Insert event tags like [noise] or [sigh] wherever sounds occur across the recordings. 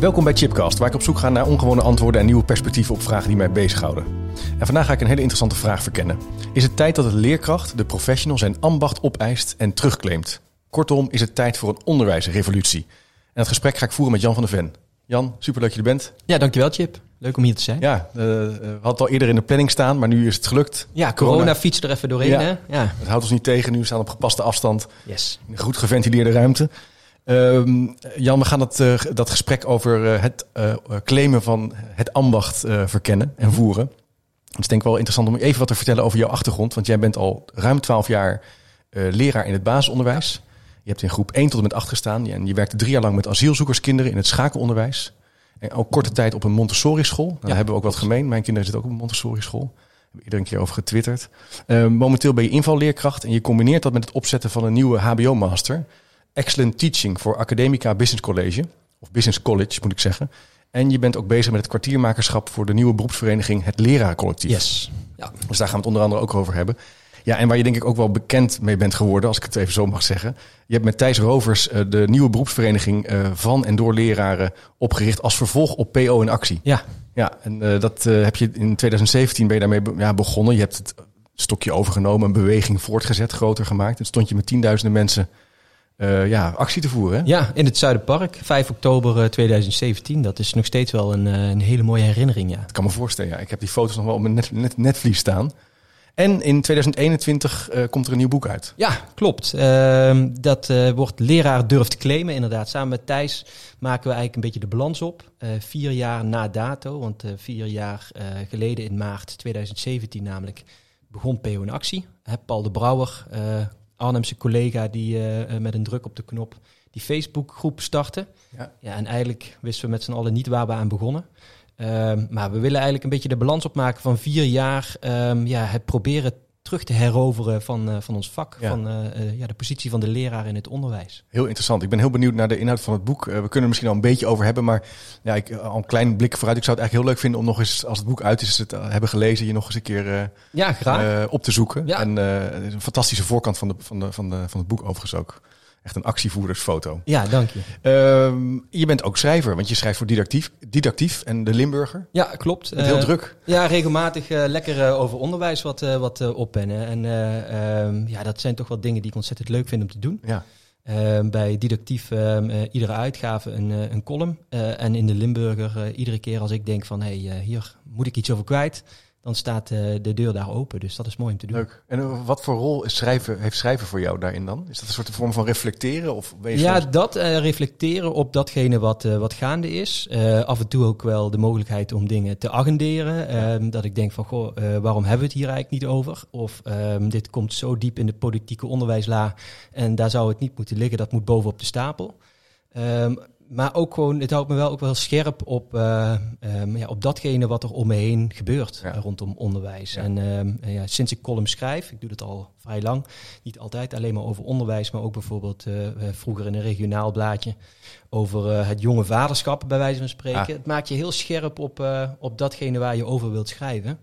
Welkom bij Chipcast, waar ik op zoek ga naar ongewone antwoorden en nieuwe perspectieven op vragen die mij bezighouden. En vandaag ga ik een hele interessante vraag verkennen. Is het tijd dat de leerkracht, de professional, zijn ambacht opeist en terugclaimt? Kortom, is het tijd voor een onderwijsrevolutie? En dat gesprek ga ik voeren met Jan van der Ven. Jan, super dat je er bent. Ja, dankjewel Chip. Leuk om hier te zijn. Ja, uh, we hadden het al eerder in de planning staan, maar nu is het gelukt. Ja, corona, corona fietst er even doorheen. Ja. Hè? ja. Het houdt ons niet tegen. Nu staan we op gepaste afstand. Yes. In een goed geventileerde ruimte. Uh, Jan, we gaan het, uh, dat gesprek over uh, het claimen van het ambacht verkennen en voeren. Het is denk ik wel interessant om even wat te vertellen over jouw achtergrond. Want jij bent al ruim twaalf jaar leraar in het basisonderwijs. Je hebt in groep 1 tot en met 8 gestaan. En je werkte drie jaar lang met asielzoekerskinderen in het schakelonderwijs. En ook korte tijd op een Montessori-school. Nou, daar hebben we ook wat gemeen. Mijn kinderen zitten ook op een Montessori-school. Daar hebben we iedere keer over getwitterd. Momenteel ben je invalleerkracht en je combineert dat met het opzetten van een nieuwe HBO-master. Excellent Teaching voor Academica Business College. Of Business College, moet ik zeggen. En je bent ook bezig met het kwartiermakerschap voor de nieuwe beroepsvereniging Het Lerarencollectief. Yes. Ja. Dus daar gaan we het onder andere ook over hebben. Ja, en waar je denk ik ook wel bekend mee bent geworden, als ik het even zo mag zeggen. Je hebt met Thijs Rovers uh, de nieuwe beroepsvereniging uh, van en door leraren opgericht als vervolg op PO in actie. Ja. Ja, en uh, dat heb je in 2017 ben je daarmee be ja, begonnen. Je hebt het stokje overgenomen, een beweging voortgezet, groter gemaakt. En stond je met tienduizenden mensen ja, actie te voeren. Ja, in het Zuiderpark, 5 oktober 2017. Dat is nog steeds wel een, een hele mooie herinnering, ja. Ik kan me voorstellen, ja. Ik heb die foto's nog wel op mijn net, net, netvlies staan. En in 2021 uh, komt er een nieuw boek uit. Ja, klopt. Uh, dat uh, wordt Leraar durft claimen. Inderdaad, samen met Thijs maken we eigenlijk een beetje de balans op. Uh, vier jaar na dato, want vier jaar geleden in maart 2017 namelijk begon PO in actie. Paul de Brouwer, Arnhemse collega, die met een druk op de knop die Facebookgroep startte. Ja. ja, en eigenlijk wisten we met z'n allen niet waar we aan begonnen. Um, maar we willen eigenlijk een beetje de balans opmaken van vier jaar. Um, ja, het proberen terug te heroveren van, uh, van ons vak. Ja. Van uh, uh, ja, de positie van de leraar in het onderwijs. Heel interessant. Ik ben heel benieuwd naar de inhoud van het boek. we kunnen er misschien al een beetje over hebben. Maar ja, ik, al een klein blik vooruit. Ik zou het eigenlijk heel leuk vinden om nog eens, als het boek uit is, het hebben gelezen, je nog eens een keer ja, graag. op te zoeken. Ja. En een fantastische voorkant van, de, van, de, van, de, van het boek overigens ook. Echt een actievoerdersfoto. Ja, dank je. Uh, je bent ook schrijver, want je schrijft voor Didactief, didactief en De Limburger. Ja, klopt. Met heel uh, druk. Ja, regelmatig uh, lekker over onderwijs wat, wat oppennen. En um, ja, dat zijn toch wel dingen die ik ontzettend leuk vind om te doen. Ja. Uh, bij Didactief iedere uitgave een, een column. en in de Limburger iedere keer als ik denk van... hé, hey, hier moet ik iets over kwijt dan staat uh, de deur daar open. Dus dat is mooi om te doen. Leuk. En wat voor rol is schrijven, heeft schrijven voor jou daarin dan? Is dat een soort vorm van reflecteren? Of ja, soms... dat uh, reflecteren op datgene wat, uh, wat gaande is. af en toe ook wel de mogelijkheid om dingen te agenderen. Ja. dat ik denk van, goh, waarom hebben we het hier eigenlijk niet over? Of um, dit komt zo diep in de politieke onderwijsla en daar zou het niet moeten liggen. Dat moet bovenop de stapel. Um, maar ook gewoon, het houdt me wel ook wel scherp op, uh, um, ja, op datgene wat er om me heen gebeurt ja. rondom onderwijs. Ja. En um, ja, sinds ik column schrijf, ik doe dat al vrij lang, niet altijd alleen maar over onderwijs, maar ook bijvoorbeeld uh, vroeger in een regionaal blaadje over uh, het jonge vaderschap, bij wijze van spreken. Ah. Het maakt je heel scherp op, op datgene waar je over wilt schrijven.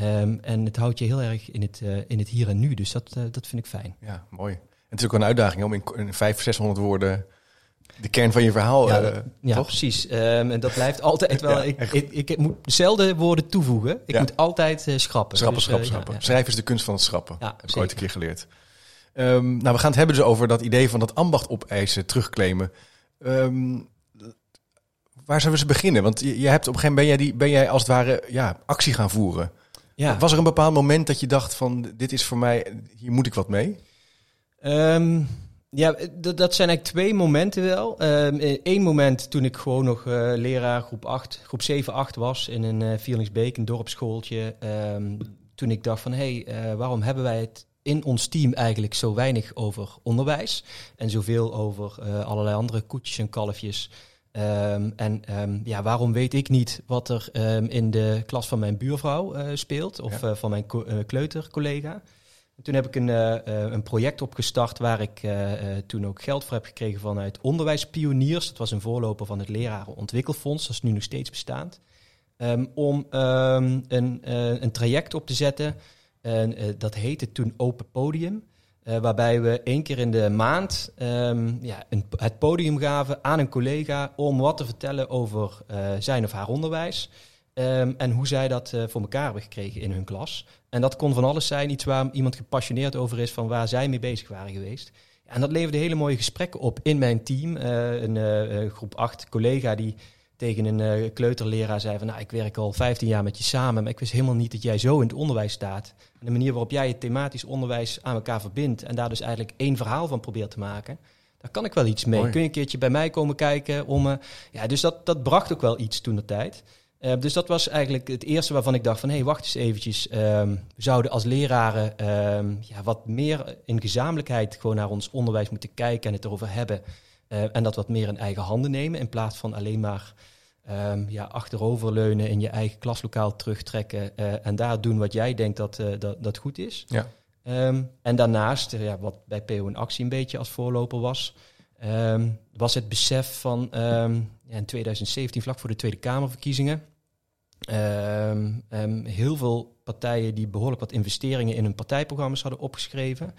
Um, en het houdt je heel erg in het, in het hier en nu, dus dat, dat vind ik fijn. Ja, mooi. En het is ook een uitdaging om in, in 500, 600 woorden de kern van je verhaal. Ja, uh, ja toch? precies. Um, en dat blijft altijd [laughs] wel. ja, ik, ik, ik, moet zelden woorden toevoegen. Ik ja. moet altijd uh, schrappen. Schrappen, dus, schrappen, uh, schrappen. Schrijven is de kunst van het schrappen. Heb ik ooit een keer geleerd. Um, nou, we gaan het hebben dus over dat idee van dat ambacht opeisen, terugclaimen. Um, waar zullen we eens beginnen? Want je, je hebt op een gegeven moment ben jij, die, ben jij als het ware ja, actie gaan voeren. Ja. Was er een bepaald moment dat je dacht van dit is voor mij, hier moet ik wat mee? Ja, dat zijn eigenlijk twee momenten wel. Eén um, moment toen ik gewoon nog uh, leraar groep 8, groep 7, 8 was in een uh, Vierlingsbeek, een dorpsschooltje. Um, toen ik dacht van, hé, hey, uh, waarom hebben wij het in ons team eigenlijk zo weinig over onderwijs en zoveel over eh, allerlei andere koetjes en kalfjes. Ehm, en ehm, ja, waarom weet ik niet wat er ehm, in de klas van mijn buurvrouw eh, speelt of Ja. eh, van mijn co- eh, kleutercollega? En toen heb ik een, eh, eh, een project opgestart waar ik eh, toen ook geld voor heb gekregen vanuit Onderwijspioniers. Dat was een voorloper van het Lerarenontwikkelfonds, dat is nu nog steeds bestaand. Ehm, om ehm, een, een traject op te zetten. En, dat heette toen Open Podium. waarbij we één keer in de maand ehm, ja, het podium gaven aan een collega om wat te vertellen over zijn of haar onderwijs. En hoe zij dat voor elkaar hebben gekregen in hun klas. En dat kon van alles zijn, iets waar iemand gepassioneerd over is, van waar zij mee bezig waren geweest. En dat leverde hele mooie gesprekken op in mijn team. Eh, een eh, eh, groep 8 collega die tegen een kleuterleraar zei van... nou, ik werk al 15 jaar met je samen... maar ik wist helemaal niet dat jij zo in het onderwijs staat. En de manier waarop jij het thematisch onderwijs aan elkaar verbindt... en daar dus eigenlijk één verhaal van probeert te maken... daar kan ik wel iets mee. Mooi. Kun je een keertje bij mij komen kijken? Om, ja, dus dat, dat bracht ook wel iets toen de tijd. Eh, dus dat was eigenlijk het eerste waarvan ik dacht van... hé, hey, wacht eens eventjes. ehm, we zouden als leraren ehm, ja, wat meer in gezamenlijkheid... gewoon naar ons onderwijs moeten kijken en het erover hebben... Eh, en dat wat meer in eigen handen nemen... in plaats van alleen maar ehm, ja, achteroverleunen... in je eigen klaslokaal terugtrekken... eh, en daar doen wat jij denkt dat, dat, dat goed is. Ja. En daarnaast, ja, wat bij PO in Actie een beetje als voorloper was... ehm, was het besef van ehm, ja, in 2017, vlak voor de Tweede Kamerverkiezingen... ehm, heel veel partijen die behoorlijk wat investeringen in hun partijprogramma's hadden opgeschreven...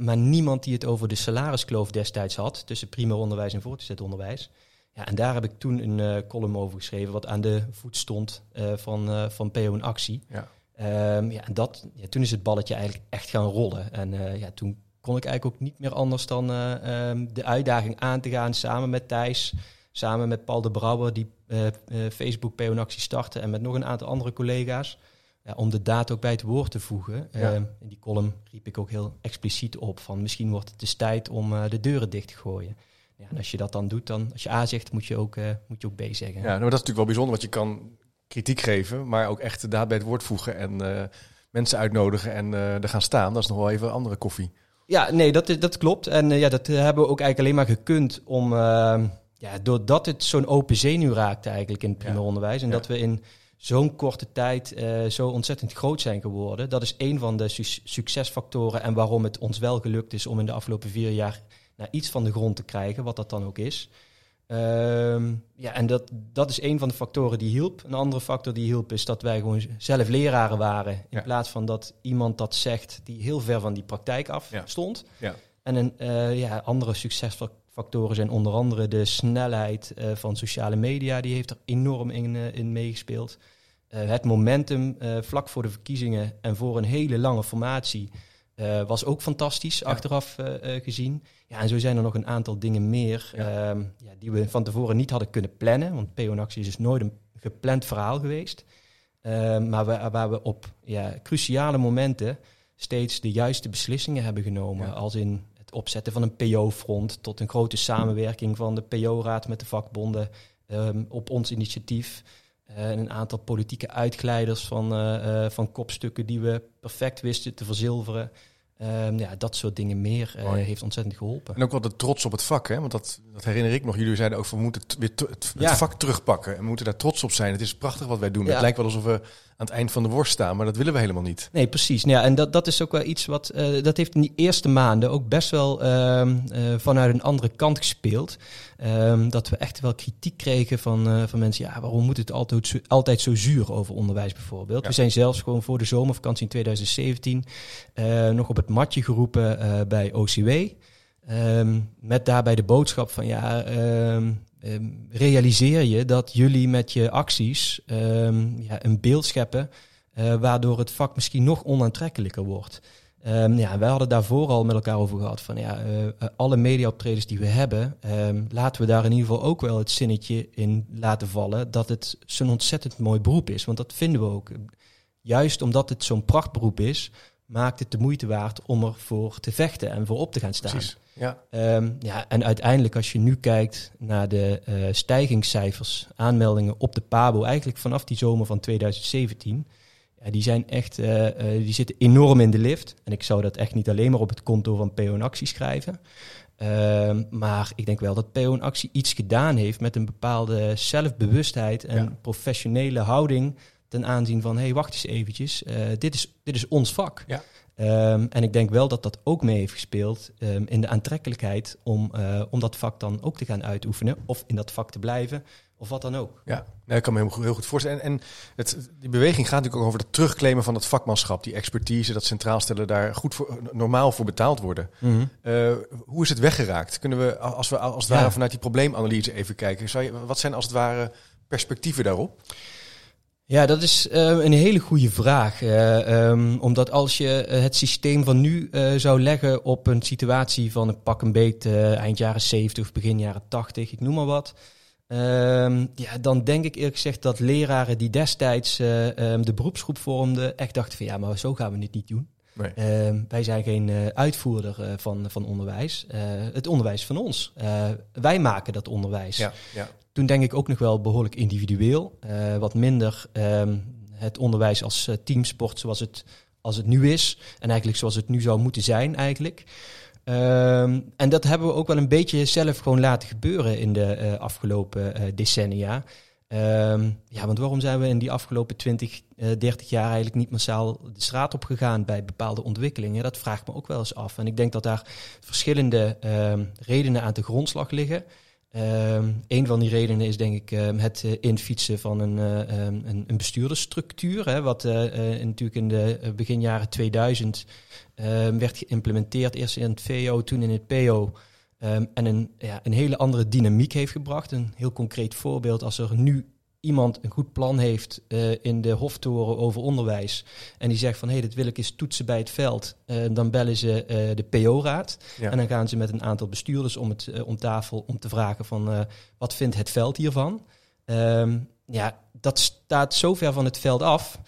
Maar niemand die het over de salariskloof destijds had tussen primair onderwijs en voortgezet onderwijs. Ja, en daar heb ik toen een eh, column over geschreven, wat aan de voet stond eh, van, eh, van PO in actie. Ja. Ja, en dat, ja, toen is het balletje eigenlijk echt gaan rollen. En ja, toen kon ik eigenlijk ook niet meer anders dan eh, ehm, de uitdaging aan te gaan samen met Thijs, samen met Paul de Brouwer, die eh, eh, Facebook PO in actie startte, en met nog een aantal andere collega's. Ja, om de daad ook bij het woord te voegen. Ja. Ehm, in die column riep ik ook heel expliciet op van misschien wordt het dus tijd om de deuren dicht te gooien. Ja, en als je dat dan doet, dan als je A zegt, moet je ook, moet je ook B zeggen. Ja, nou, dat is natuurlijk wel bijzonder, want je kan kritiek geven, maar ook echt de daad bij het woord voegen en mensen uitnodigen en er gaan staan. Dat is nog wel even andere koffie. Ja, nee, dat, dat klopt. En eh, ja, dat eh, hebben we ook eigenlijk alleen maar gekund om, eh, ja, doordat het zo'n open zenuw raakte eigenlijk in het primair Ja. onderwijs. En Ja. dat we in zo'n korte tijd eh, zo ontzettend groot zijn geworden. Dat is een van de su- succesfactoren en waarom het ons wel gelukt is om in de afgelopen vier jaar naar iets van de grond te krijgen, wat dat dan ook is. Ehm, ja, en dat, dat is een van de factoren die hielp. Een andere factor die hielp is dat wij gewoon zelf leraren waren. In Ja. plaats van dat iemand dat zegt die heel ver van die praktijk af Ja. stond. Ja. En een, eh, ja, andere succesfactoren zijn onder andere de snelheid eh, van sociale media. Die heeft er enorm in, eh, in meegespeeld. Het momentum vlak voor de verkiezingen en voor een hele lange formatie eh, was ook fantastisch, Ja. achteraf eh, eh, gezien. Ja, en zo zijn er nog een aantal dingen meer Ja. ehm, ja, die we van tevoren niet hadden kunnen plannen. Want PO in Actie is dus nooit een gepland verhaal geweest. Ehm, maar waar, waar we op ja, cruciale momenten steeds de juiste beslissingen hebben genomen. Als in het opzetten van een PO-front tot een grote samenwerking van de PO-raad met de vakbonden ehm, op ons initiatief. En een aantal politieke uitglijders van, van kopstukken die we perfect wisten te verzilveren. Ehm, ja, dat soort dingen meer eh, heeft ontzettend geholpen. En ook wel de trots op het vak, hè? want dat, dat herinner ik nog. Jullie zeiden ook we moeten het, weer het, het Ja. vak terugpakken en we moeten daar trots op zijn. Het is prachtig wat wij doen. Ja. Het lijkt wel alsof we aan het eind van de worst staan, maar dat willen we helemaal niet. Nee, precies. Nou ja, en dat, dat is ook wel iets wat. eh, dat heeft in die eerste maanden ook best wel eh, vanuit een andere kant gespeeld. Ehm, dat we echt wel kritiek kregen van, eh, van mensen. Ja, waarom moet het altijd zo, altijd zo zuur over onderwijs bijvoorbeeld? Ja. We zijn zelfs gewoon voor de zomervakantie in 2017 eh, nog op het matje geroepen bij OCW. Ehm, met daarbij de boodschap van ja. Ehm, realiseer je dat jullie met je acties ehm, ja, een beeld scheppen eh, waardoor het vak misschien nog onaantrekkelijker wordt. Ehm, ja, wij hadden daarvoor al met elkaar over gehad van ja, eh, alle mediaoptredens die we hebben, laten we daar in ieder geval ook wel het zinnetje in laten vallen dat het zo'n ontzettend mooi beroep is. Want dat vinden we ook. Juist omdat het zo'n prachtberoep is, maakt het de moeite waard om ervoor te vechten en voor op te gaan staan. Precies. Ja. Ehm, ja, en uiteindelijk als je nu kijkt naar de eh, stijgingscijfers, aanmeldingen op de PABO, eigenlijk vanaf die zomer van 2017, ja, die zijn echt, eh, eh, die zitten enorm in de lift. En ik zou dat echt niet alleen maar op het konto van PO en Actie schrijven. Ehm, maar ik denk wel dat PO en Actie iets gedaan heeft met een bepaalde zelfbewustheid en Ja. professionele houding ten aanzien van, hé, hey, wacht eens eventjes, dit, is, dit is ons vak. Ja. Ehm, en ik denk wel dat dat ook mee heeft gespeeld ehm, in de aantrekkelijkheid om, eh, om dat vak dan ook te gaan uitoefenen. Of in dat vak te blijven, of wat dan ook. Ja, nee, ik kan me heel, goed- heel goed voorstellen. En, en het, die beweging gaat natuurlijk ook over het terugclaimen van het vakmanschap. Die expertise, dat centraal stellen, daar goed voor, normaal voor betaald worden. Eh, hoe is het weggeraakt? Kunnen we, als we als het Ja. ware vanuit die probleemanalyse even kijken. Zou je, wat zijn als het ware perspectieven daarop? Ja, dat is eh, een hele goede vraag. Eh, ehm, omdat als je eh, het systeem van nu zou leggen op een situatie van een pak een beet eind jaren 70 of begin jaren 80, ik noem maar wat. ehm, ja, dan denk ik eerlijk gezegd dat leraren die destijds eh, ehm, de beroepsgroep vormden, echt dachten van ja, maar zo gaan we het niet doen. Nee. Ehm, wij zijn geen eh, uitvoerder eh, van, van onderwijs. Eh, het onderwijs van ons. Wij maken dat onderwijs. Ja, ja. Toen denk ik ook nog wel behoorlijk individueel. wat minder ehm, het onderwijs als teamsport zoals het, als het nu is. En eigenlijk zoals het nu zou moeten zijn eigenlijk. Ehm, en dat hebben we ook wel een beetje zelf gewoon laten gebeuren in de afgelopen decennia. Ehm, ja, want waarom zijn we in die afgelopen 20, eh 30 jaar eigenlijk niet massaal de straat op gegaan bij bepaalde ontwikkelingen? Dat vraagt me ook wel eens af. En ik denk dat daar verschillende ehm, redenen aan de grondslag liggen. Ehm een van die redenen is denk ik het eh, infietsen van een, ehm, een, een bestuurdersstructuur. Hè, wat eh, natuurlijk in de eh, begin jaren 2000 ehm, werd geïmplementeerd. Eerst in het VO, toen in het PO. Ehm, en een, ja, een hele andere dynamiek heeft gebracht. Een heel concreet voorbeeld. Als er nu iemand een goed plan heeft eh, in de hoftoren over onderwijs. En die zegt van hé, hey, dit wil ik eens toetsen bij het veld. eh, dan bellen ze eh, de PO-raad. Ja. En dan gaan ze met een aantal bestuurders om, het, om tafel om te vragen van wat vindt het veld hiervan? Ehm, ja, dat staat zo ver van het veld af.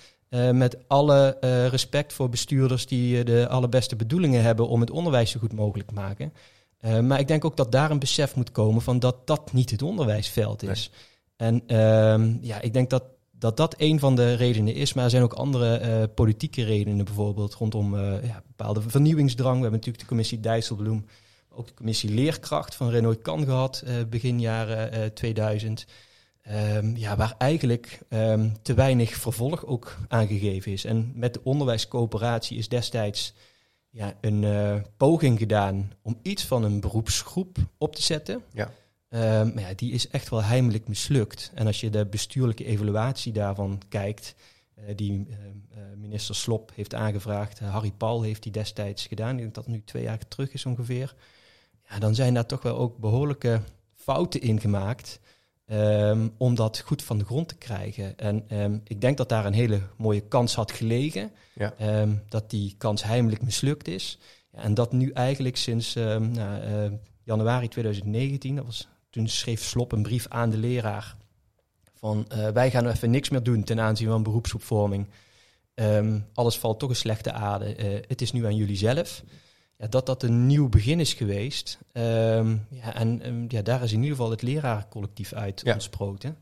met alle respect voor bestuurders die de allerbeste bedoelingen hebben om het onderwijs zo goed mogelijk te maken. Eh, maar ik denk ook dat daar een besef moet komen van dat dat niet het onderwijsveld is. En ehm, ja, ik denk dat, dat dat een van de redenen is. Maar er zijn ook andere eh, politieke redenen, bijvoorbeeld rondom eh, ja, bepaalde vernieuwingsdrang. We hebben natuurlijk de commissie Dijsselbloem, ook de commissie Leerkracht van Renoy Kan gehad, eh, begin jaren eh 2000. Ehm, ja, waar eigenlijk ehm, te weinig vervolg ook aangegeven is. En met de onderwijscoöperatie is destijds ja, een eh, poging gedaan om iets van een beroepsgroep op te zetten. Ja. Ehm, maar ja, die is echt wel heimelijk mislukt. En als je de bestuurlijke evaluatie daarvan kijkt, eh, die eh, eh, minister Slop heeft aangevraagd, eh, Harry Paul heeft die destijds gedaan, ik denk dat het nu twee jaar terug is ongeveer. Ja, dan zijn daar toch wel ook behoorlijke fouten in gemaakt ehm, om dat goed van de grond te krijgen. En ehm, ik denk dat daar een hele mooie kans had gelegen, Ja. ehm, dat die kans heimelijk mislukt is. En dat nu eigenlijk sinds nou, eh, januari 2019, dat was, toen schreef Slop een brief aan de leraar van eh, wij gaan even niks meer doen ten aanzien van beroepsopvorming. Alles valt toch een slechte aarde. Eh, het is nu aan jullie zelf. Ja, dat dat een nieuw begin is geweest. Ehm, ja, en ehm, ja, daar is in ieder geval het lerarencollectief uit Ja. ontsproten.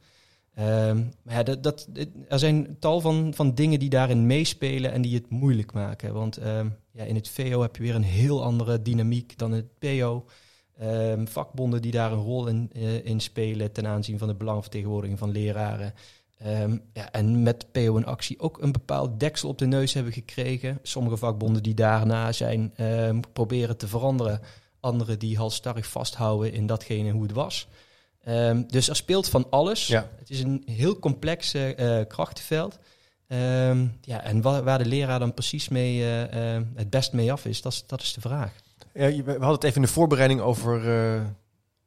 Ehm, maar ja, dat, dat, er zijn tal van, van dingen die daarin meespelen en die het moeilijk maken. Want ja, in het VO heb je weer een heel andere dynamiek dan het PO. Vakbonden die daar een rol in, eh, in spelen ten aanzien van de belangenvertegenwoordiging van leraren. Ehm, ja, en met PO en actie ook een bepaald deksel op de neus hebben gekregen. Sommige vakbonden die daarna zijn ehm, proberen te veranderen. Andere die halstarrig vasthouden in datgene hoe het was. Ehm, dus er speelt van alles. Ja. Het is een heel complex eh, krachtenveld. Ja, en wa- waar de leraar dan precies mee, eh, het best mee af is, dat is, dat is de vraag. Ja, we hadden het even in de voorbereiding over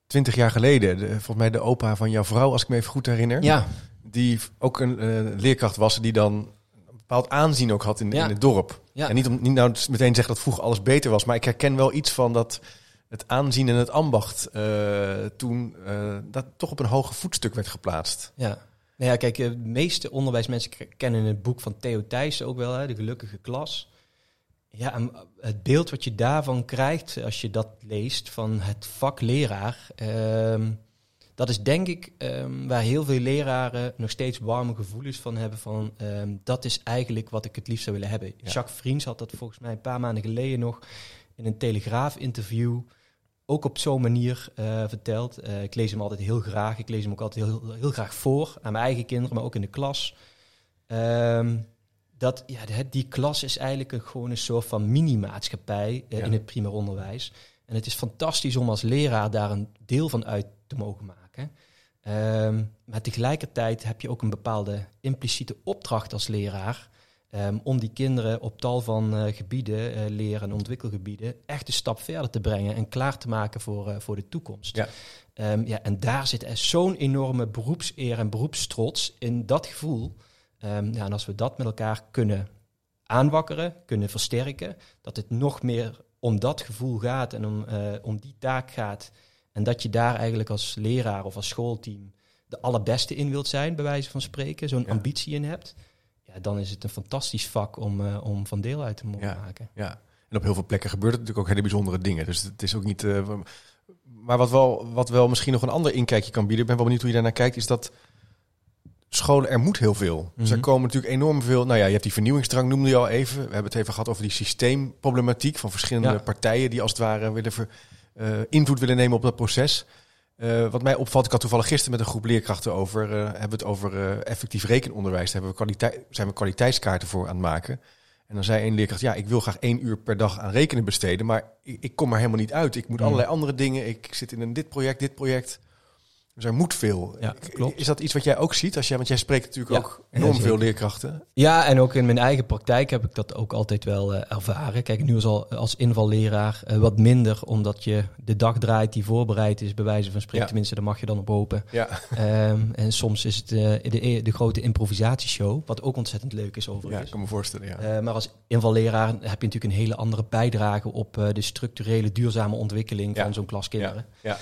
twintig jaar geleden. De, volgens mij de opa van jouw vrouw, als ik me even goed herinner. Ja, Die ook een eh, leerkracht was die dan een bepaald aanzien ook had in, Ja. in het dorp. Ja. En niet om niet nou meteen zeggen dat vroeger alles beter was, maar ik herken wel iets van dat het aanzien en het ambacht eh, toen eh, dat toch op een hoger voetstuk werd geplaatst. Ja. Nou ja, kijk, de meeste onderwijsmensen kennen het boek van Theo Thijssen ook wel, hè, De Gelukkige Klas. Ja, het beeld wat je daarvan krijgt als je dat leest van het vak leraar, ehm, dat is denk ik ehm, waar heel veel leraren nog steeds warme gevoelens van hebben. Van, ehm, dat is eigenlijk wat ik het liefst zou willen hebben. Jacques Vriends had dat volgens mij een paar maanden geleden nog in een Telegraaf-interview ook op zo'n manier uh, verteld. Uh, ik lees hem altijd heel graag. Ik lees hem ook altijd heel, heel graag voor aan mijn eigen kinderen, maar ook in de klas. Um, dat ja, die klas is eigenlijk een, gewoon een soort van mini-maatschappij uh, in het primair onderwijs. En het is fantastisch om als leraar daar een deel van uit te mogen maken. Um, maar tegelijkertijd heb je ook een bepaalde impliciete opdracht als leraar. Um, om die kinderen op tal van uh, gebieden, uh, leren- en ontwikkelgebieden, echt een stap verder te brengen en klaar te maken voor, uh, voor de toekomst. Ja. Um, ja, en daar zit er zo'n enorme beroepseer en beroepstrots in dat gevoel. Um, ja, en als we dat met elkaar kunnen aanwakkeren, kunnen versterken, dat het nog meer om dat gevoel gaat en om, om die taak gaat. En dat je daar eigenlijk als leraar of als schoolteam de allerbeste in wilt zijn, bij wijze van spreken, zo'n ja. ambitie in hebt ja, dan is het een fantastisch vak om, uh, om van deel uit te mogen ja, maken. Ja, en op heel veel plekken gebeurt het natuurlijk ook hele bijzondere dingen. Dus het is ook niet. Uh, maar wat wel, wat wel misschien nog een ander inkijkje kan bieden, ik ben wel benieuwd hoe je daarnaar kijkt, is dat scholen, er moet heel veel. Dus er komen natuurlijk enorm veel. Nou ja, je hebt die vernieuwingsdrang, noemde je al even. We hebben het even gehad over die systeemproblematiek van verschillende ja. partijen die als het ware willen ver, invloed willen nemen op dat proces. Uh, wat mij opvalt, ik had toevallig gisteren met een groep leerkrachten over, uh, hebben we het over uh, effectief rekenonderwijs. Daar hebben we zijn we kwaliteitskaarten voor aan het maken. En dan zei een leerkracht, ja, ik wil graag één uur per dag aan rekenen besteden, maar ik, ik kom er helemaal niet uit. Ik moet mm. allerlei andere dingen, ik zit in een dit project, dit project. Dus er moet veel. Ja, klopt. Is dat iets wat jij ook ziet? Als jij, want jij spreekt natuurlijk ja, ook enorm veel leerkrachten. Ja, en ook in mijn eigen praktijk heb ik dat ook altijd wel uh, ervaren. Kijk, nu als, al, als invalleraar uh, wat minder, omdat je de dag draait die voorbereid is, bij wijze van spreken. Ja. Tenminste, daar mag je dan op hopen. Ja. Um, en soms is het uh, de, de grote improvisatieshow, wat ook ontzettend leuk is overigens. Ja, ik kan me voorstellen, ja. maar als invalleraar heb je natuurlijk een hele andere bijdrage op de structurele, duurzame ontwikkeling van zo'n klas kinderen. Ja.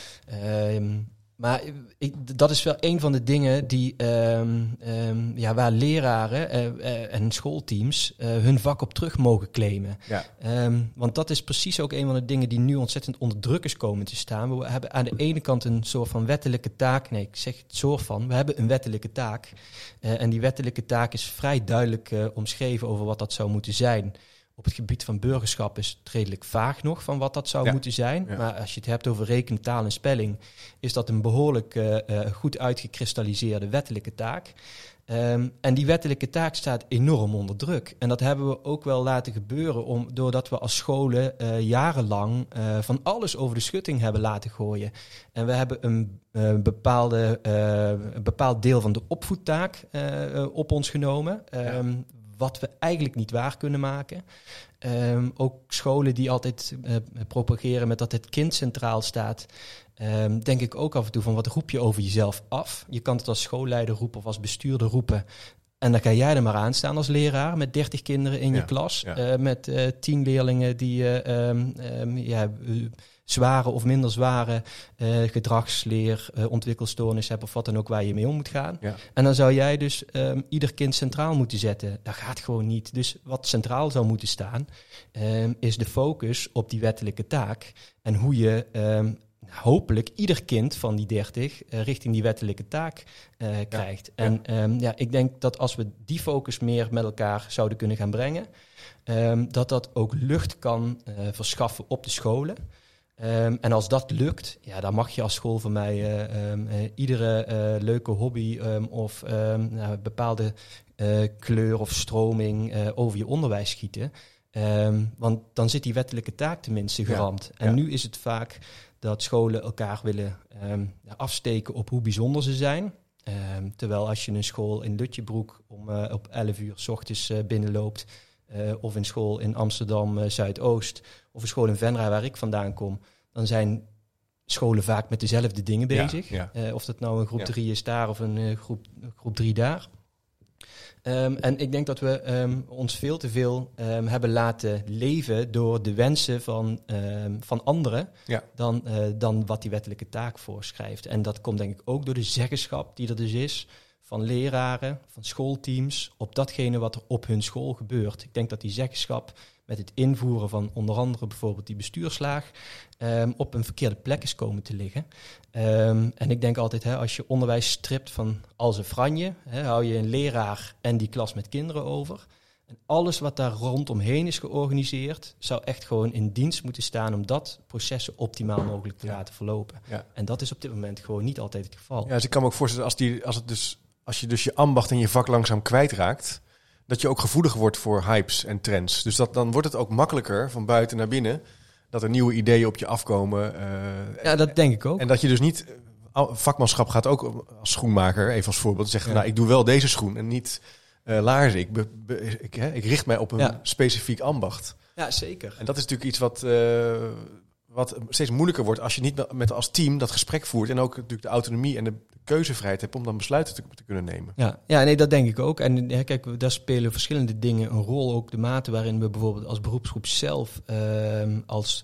Um, maar ik, dat is wel een van de dingen die, um, um, ja, waar leraren uh, uh, en schoolteams uh, hun vak op terug mogen claimen. Ja. Um, want dat is precies ook een van de dingen die nu ontzettend onder druk is komen te staan. We hebben aan de ene kant een soort van wettelijke taak. Nee, ik zeg het soort van. We hebben een wettelijke taak. en die wettelijke taak is vrij duidelijk omschreven over wat dat zou moeten zijn op het gebied van burgerschap is het redelijk vaag nog van wat dat zou ja. moeten zijn. Ja. Maar als je het hebt over rekenen, taal en spelling, is dat een behoorlijk uh, uh, goed uitgekristalliseerde wettelijke taak. Um, en die wettelijke taak staat enorm onder druk. En dat hebben we ook wel laten gebeuren om, doordat we als scholen uh, jarenlang van alles over de schutting hebben laten gooien. En we hebben een bepaalde, een bepaald deel van de opvoedtaak op ons genomen. Um, wat we eigenlijk niet waar kunnen maken. Um, ook scholen die altijd uh, propageren met dat het kind centraal staat. Um, denk ik ook af en toe van wat roep je over jezelf af? Je kan het als schoolleider roepen of als bestuurder roepen. En dan kan jij er maar aan staan als leraar met 30 kinderen in ja, je klas. ja. Uh, met uh, 10 leerlingen die um, ja, zware of minder zware uh, gedragsleer, uh, ontwikkelstoornis hebben of wat dan ook waar je mee om moet gaan. Ja. En dan zou jij dus um, ieder kind centraal moeten zetten. Dat gaat gewoon niet. Dus wat centraal zou moeten staan, um, is de focus op die wettelijke taak en hoe je um, hopelijk ieder kind van die 30 uh, richting die wettelijke taak uh, krijgt. Ja. En um, ja, ik denk dat als we die focus meer met elkaar zouden kunnen gaan brengen, um, dat dat ook lucht kan uh, verschaffen op de scholen. Um, en als dat lukt, ja, dan mag je als school van mij uh, um, uh, iedere uh, leuke hobby um, of nou, bepaalde kleur of stroming over je onderwijs schieten. want dan zit die wettelijke taak tenminste geramd. Ja, en nu is het vaak dat scholen elkaar willen afsteken op hoe bijzonder ze zijn. terwijl als je een school in Lutjebroek om op 11 uur s ochtends binnenloopt, uh, of in school in Amsterdam uh, Zuidoost, of een school in Venra waar ik vandaan kom, dan zijn scholen vaak met dezelfde dingen bezig. Ja, ja. Uh, of dat nou een groep 3 ja. is daar of een groep, groep 3 daar. Um, en ik denk dat we um, ons veel te veel um, hebben laten leven door de wensen van, van anderen ja. dan, uh, dan wat die wettelijke taak voorschrijft. En dat komt denk ik ook door de zeggenschap die er dus is van leraren, van schoolteams, op datgene wat er op hun school gebeurt. Ik denk dat die zeggenschap met het invoeren van onder andere bijvoorbeeld die bestuurslaag ehm, op een verkeerde plek is komen te liggen. Ehm, en ik denk altijd, hè, als je onderwijs stript van als een franje, hè, hou je een leraar en die klas met kinderen over. En alles wat daar rondomheen is georganiseerd, zou echt gewoon in dienst moeten staan om dat proces zo optimaal mogelijk te Ja. laten verlopen. Ja. En dat is op dit moment gewoon niet altijd het geval. Ja, dus ik kan me ook voorstellen, als, die, als, het dus, als je dus je ambacht en je vak langzaam kwijtraakt, dat je ook gevoelig wordt voor hypes en trends. Dus dat, dan wordt het ook makkelijker van buiten naar binnen, dat er nieuwe ideeën op je afkomen. eh, Ja, dat denk ik ook. En dat je dus niet, eh, vakmanschap gaat ook als schoenmaker, even als voorbeeld, zeggen, Ja. nou ik doe wel deze schoen en niet eh laarzen. Ik, be- be- ik, hè, ik richt mij op een Ja. specifiek ambacht. Ja, zeker. En dat is natuurlijk iets wat, wat steeds moeilijker wordt als je niet met- als team dat gesprek voert. En ook natuurlijk de autonomie en de keuzevrijheid hebt om dan besluiten te, te kunnen nemen. Ja, ja, nee, dat denk ik ook. En ja, kijk, daar spelen verschillende dingen een rol. Ook de mate waarin we bijvoorbeeld als beroepsgroep zelf ehm, als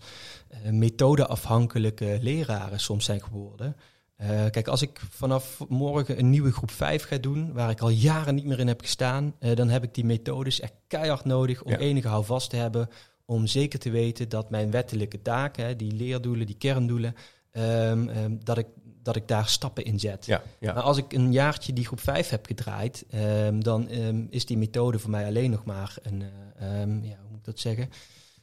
eh, methodeafhankelijke leraren soms zijn geworden. Eh, kijk, als ik vanaf morgen een nieuwe groep 5 ga doen, waar ik al jaren niet meer in heb gestaan, eh, dan heb ik die methodes echt keihard nodig om Ja. enige houvast te hebben. Om zeker te weten dat mijn wettelijke taken, die leerdoelen, die kerndoelen, ehm, ehm, dat, ik, dat ik daar stappen in zet. Ja, ja. Maar als ik een jaartje die groep 5 heb gedraaid, ehm, dan is die methode voor mij alleen nog maar een, eh, ja, hoe moet ik dat zeggen?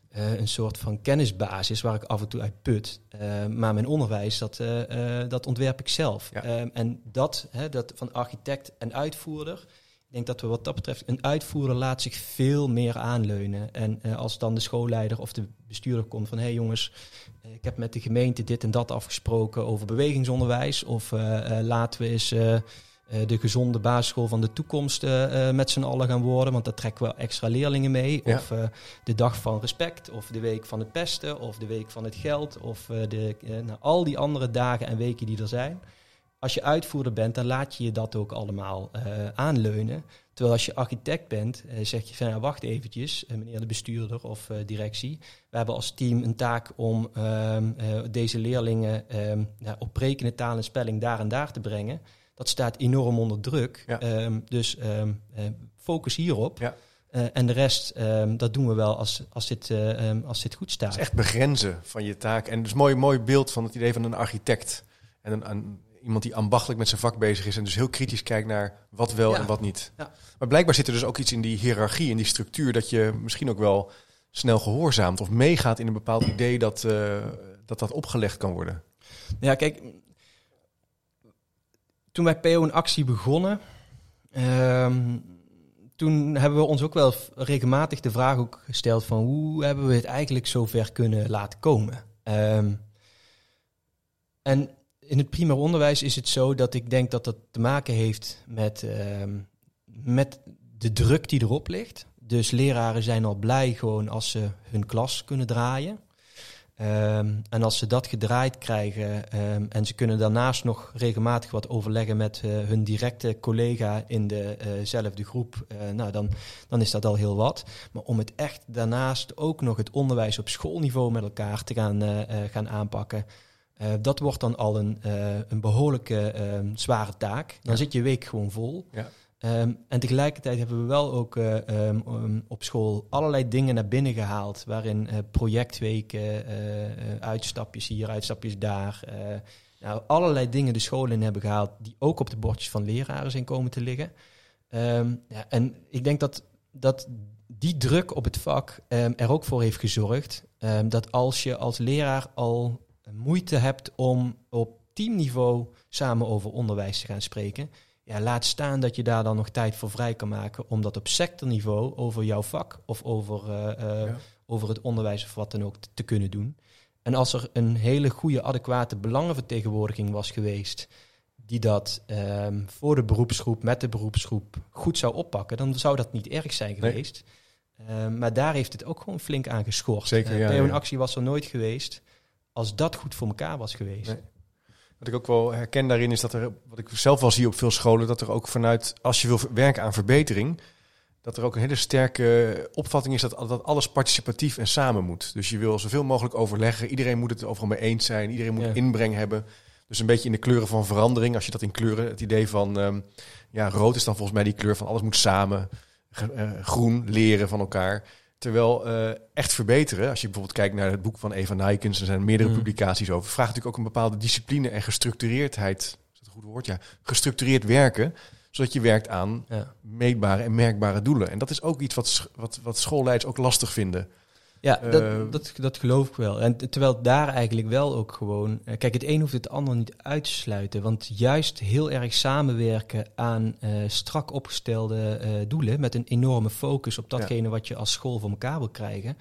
Eh, een soort van kennisbasis waar ik af en toe uit put. Maar mijn onderwijs, dat, eh, dat ontwerp ik zelf. Ja. En dat, hè, dat van architect en uitvoerder. Ik denk dat we wat dat betreft, een uitvoerder laat zich veel meer aanleunen. En eh, als dan de schoolleider of de bestuurder komt van... hé hey jongens, eh, ik heb met de gemeente dit en dat afgesproken over bewegingsonderwijs. Of eh, laten we eens de gezonde basisschool van de toekomst met z'n allen gaan worden. Want daar trekken we extra leerlingen mee. Ja. Of de dag van respect. Of de week van het pesten. Of de week van het geld. Of de, nou, al die andere dagen en weken die er zijn. Als je uitvoerder bent, dan laat je je dat ook allemaal eh, aanleunen. Terwijl als je architect bent, eh, zeg je van ja, wacht eventjes, eh, meneer de bestuurder of directie. We hebben als team een taak om ehm, eh, deze leerlingen ehm, ja, op rekenen, taal en spelling daar en daar te brengen. Dat staat enorm onder druk. Ja. Ehm, dus focus hierop. Ja. En de rest, dat doen we wel als, als, dit, als dit goed staat. Het is echt begrenzen van je taak. En dus mooi, mooi beeld van het idee van een architect. En een, een- iemand die ambachtelijk met zijn vak bezig is. En dus heel kritisch kijkt naar wat wel Ja. en wat niet. Ja. Maar blijkbaar zit er dus ook iets in die hiërarchie, in die structuur. Dat je misschien ook wel snel gehoorzaamt of meegaat in een bepaald idee dat eh, dat, dat opgelegd kan worden. Ja, kijk, toen wij PO in actie begonnen, ehm, toen hebben we ons ook wel regelmatig de vraag ook gesteld van hoe hebben we het eigenlijk zover kunnen laten komen. Ehm, en in het primair onderwijs is het zo dat ik denk dat dat te maken heeft met, ehm, met de druk die erop ligt. Dus leraren zijn al blij gewoon als ze hun klas kunnen draaien. Ehm, en als ze dat gedraaid krijgen ehm, en ze kunnen daarnaast nog regelmatig wat overleggen met eh, hun directe collega in dezelfde groep, eh, nou dan, dan is dat al heel wat. Maar om het echt daarnaast ook nog het onderwijs op schoolniveau met elkaar te gaan, eh, eh, gaan aanpakken, eh, dat wordt dan al een, eh, een behoorlijke ehm, zware taak. Dan Ja. zit je week gewoon vol. Ja. Ehm, en tegelijkertijd hebben we wel ook eh, ehm, um, op school allerlei dingen naar binnen gehaald. Waarin projectweken, uitstapjes hier, uitstapjes daar. nou, allerlei dingen de school in hebben gehaald. die ook op de bordjes van leraren zijn komen te liggen. Ja, en ik denk dat, dat die druk op het vak er ook voor heeft gezorgd. dat als je als leraar al moeite hebt om op teamniveau samen over onderwijs te gaan spreken. Ja, laat staan dat je daar dan nog tijd voor vrij kan maken om dat op sectorniveau over jouw vak of over, eh, eh, Ja. over het onderwijs of wat dan ook te, kunnen doen. En als er een hele goede, adequate belangenvertegenwoordiging was geweest, die dat ehm, voor de beroepsgroep, met de beroepsgroep goed zou oppakken, dan zou dat niet erg zijn Nee. geweest. Ehm, maar daar heeft het ook gewoon flink aan geschorst. Zeker, Eh, ja, ja. in actie was er nooit geweest als dat goed voor elkaar was geweest. Nee. Wat ik ook wel herken daarin is dat er, wat ik zelf wel zie op veel scholen, dat er ook vanuit, als je wil werken aan verbetering, dat er ook een hele sterke opvatting is dat, dat alles participatief en samen moet. Dus je wil zoveel mogelijk overleggen. Iedereen moet het overal mee eens zijn. Iedereen moet Ja. inbreng hebben. Dus een beetje in de kleuren van verandering. Als je dat in kleuren, het idee van ehm, ja, rood is dan volgens mij die kleur van alles moet samen. Eh, groen leren van elkaar. Terwijl eh, echt verbeteren, als je bijvoorbeeld kijkt naar het boek van Eva Nijkens, er zijn meerdere Mm. publicaties over, vraagt natuurlijk ook een bepaalde discipline en gestructureerdheid. Is dat een goed woord? Ja, gestructureerd werken, zodat je werkt aan Ja. meetbare en merkbare doelen. En dat is ook iets wat, wat, wat schoolleiders ook lastig vinden. Ja, Eh, dat, dat, dat geloof ik wel. En terwijl daar eigenlijk wel ook gewoon... eh, Kijk, het een hoeft het ander niet uit te sluiten. Want juist heel erg samenwerken aan eh, strak opgestelde doelen... met een enorme focus op datgene wat je als school voor elkaar wil krijgen...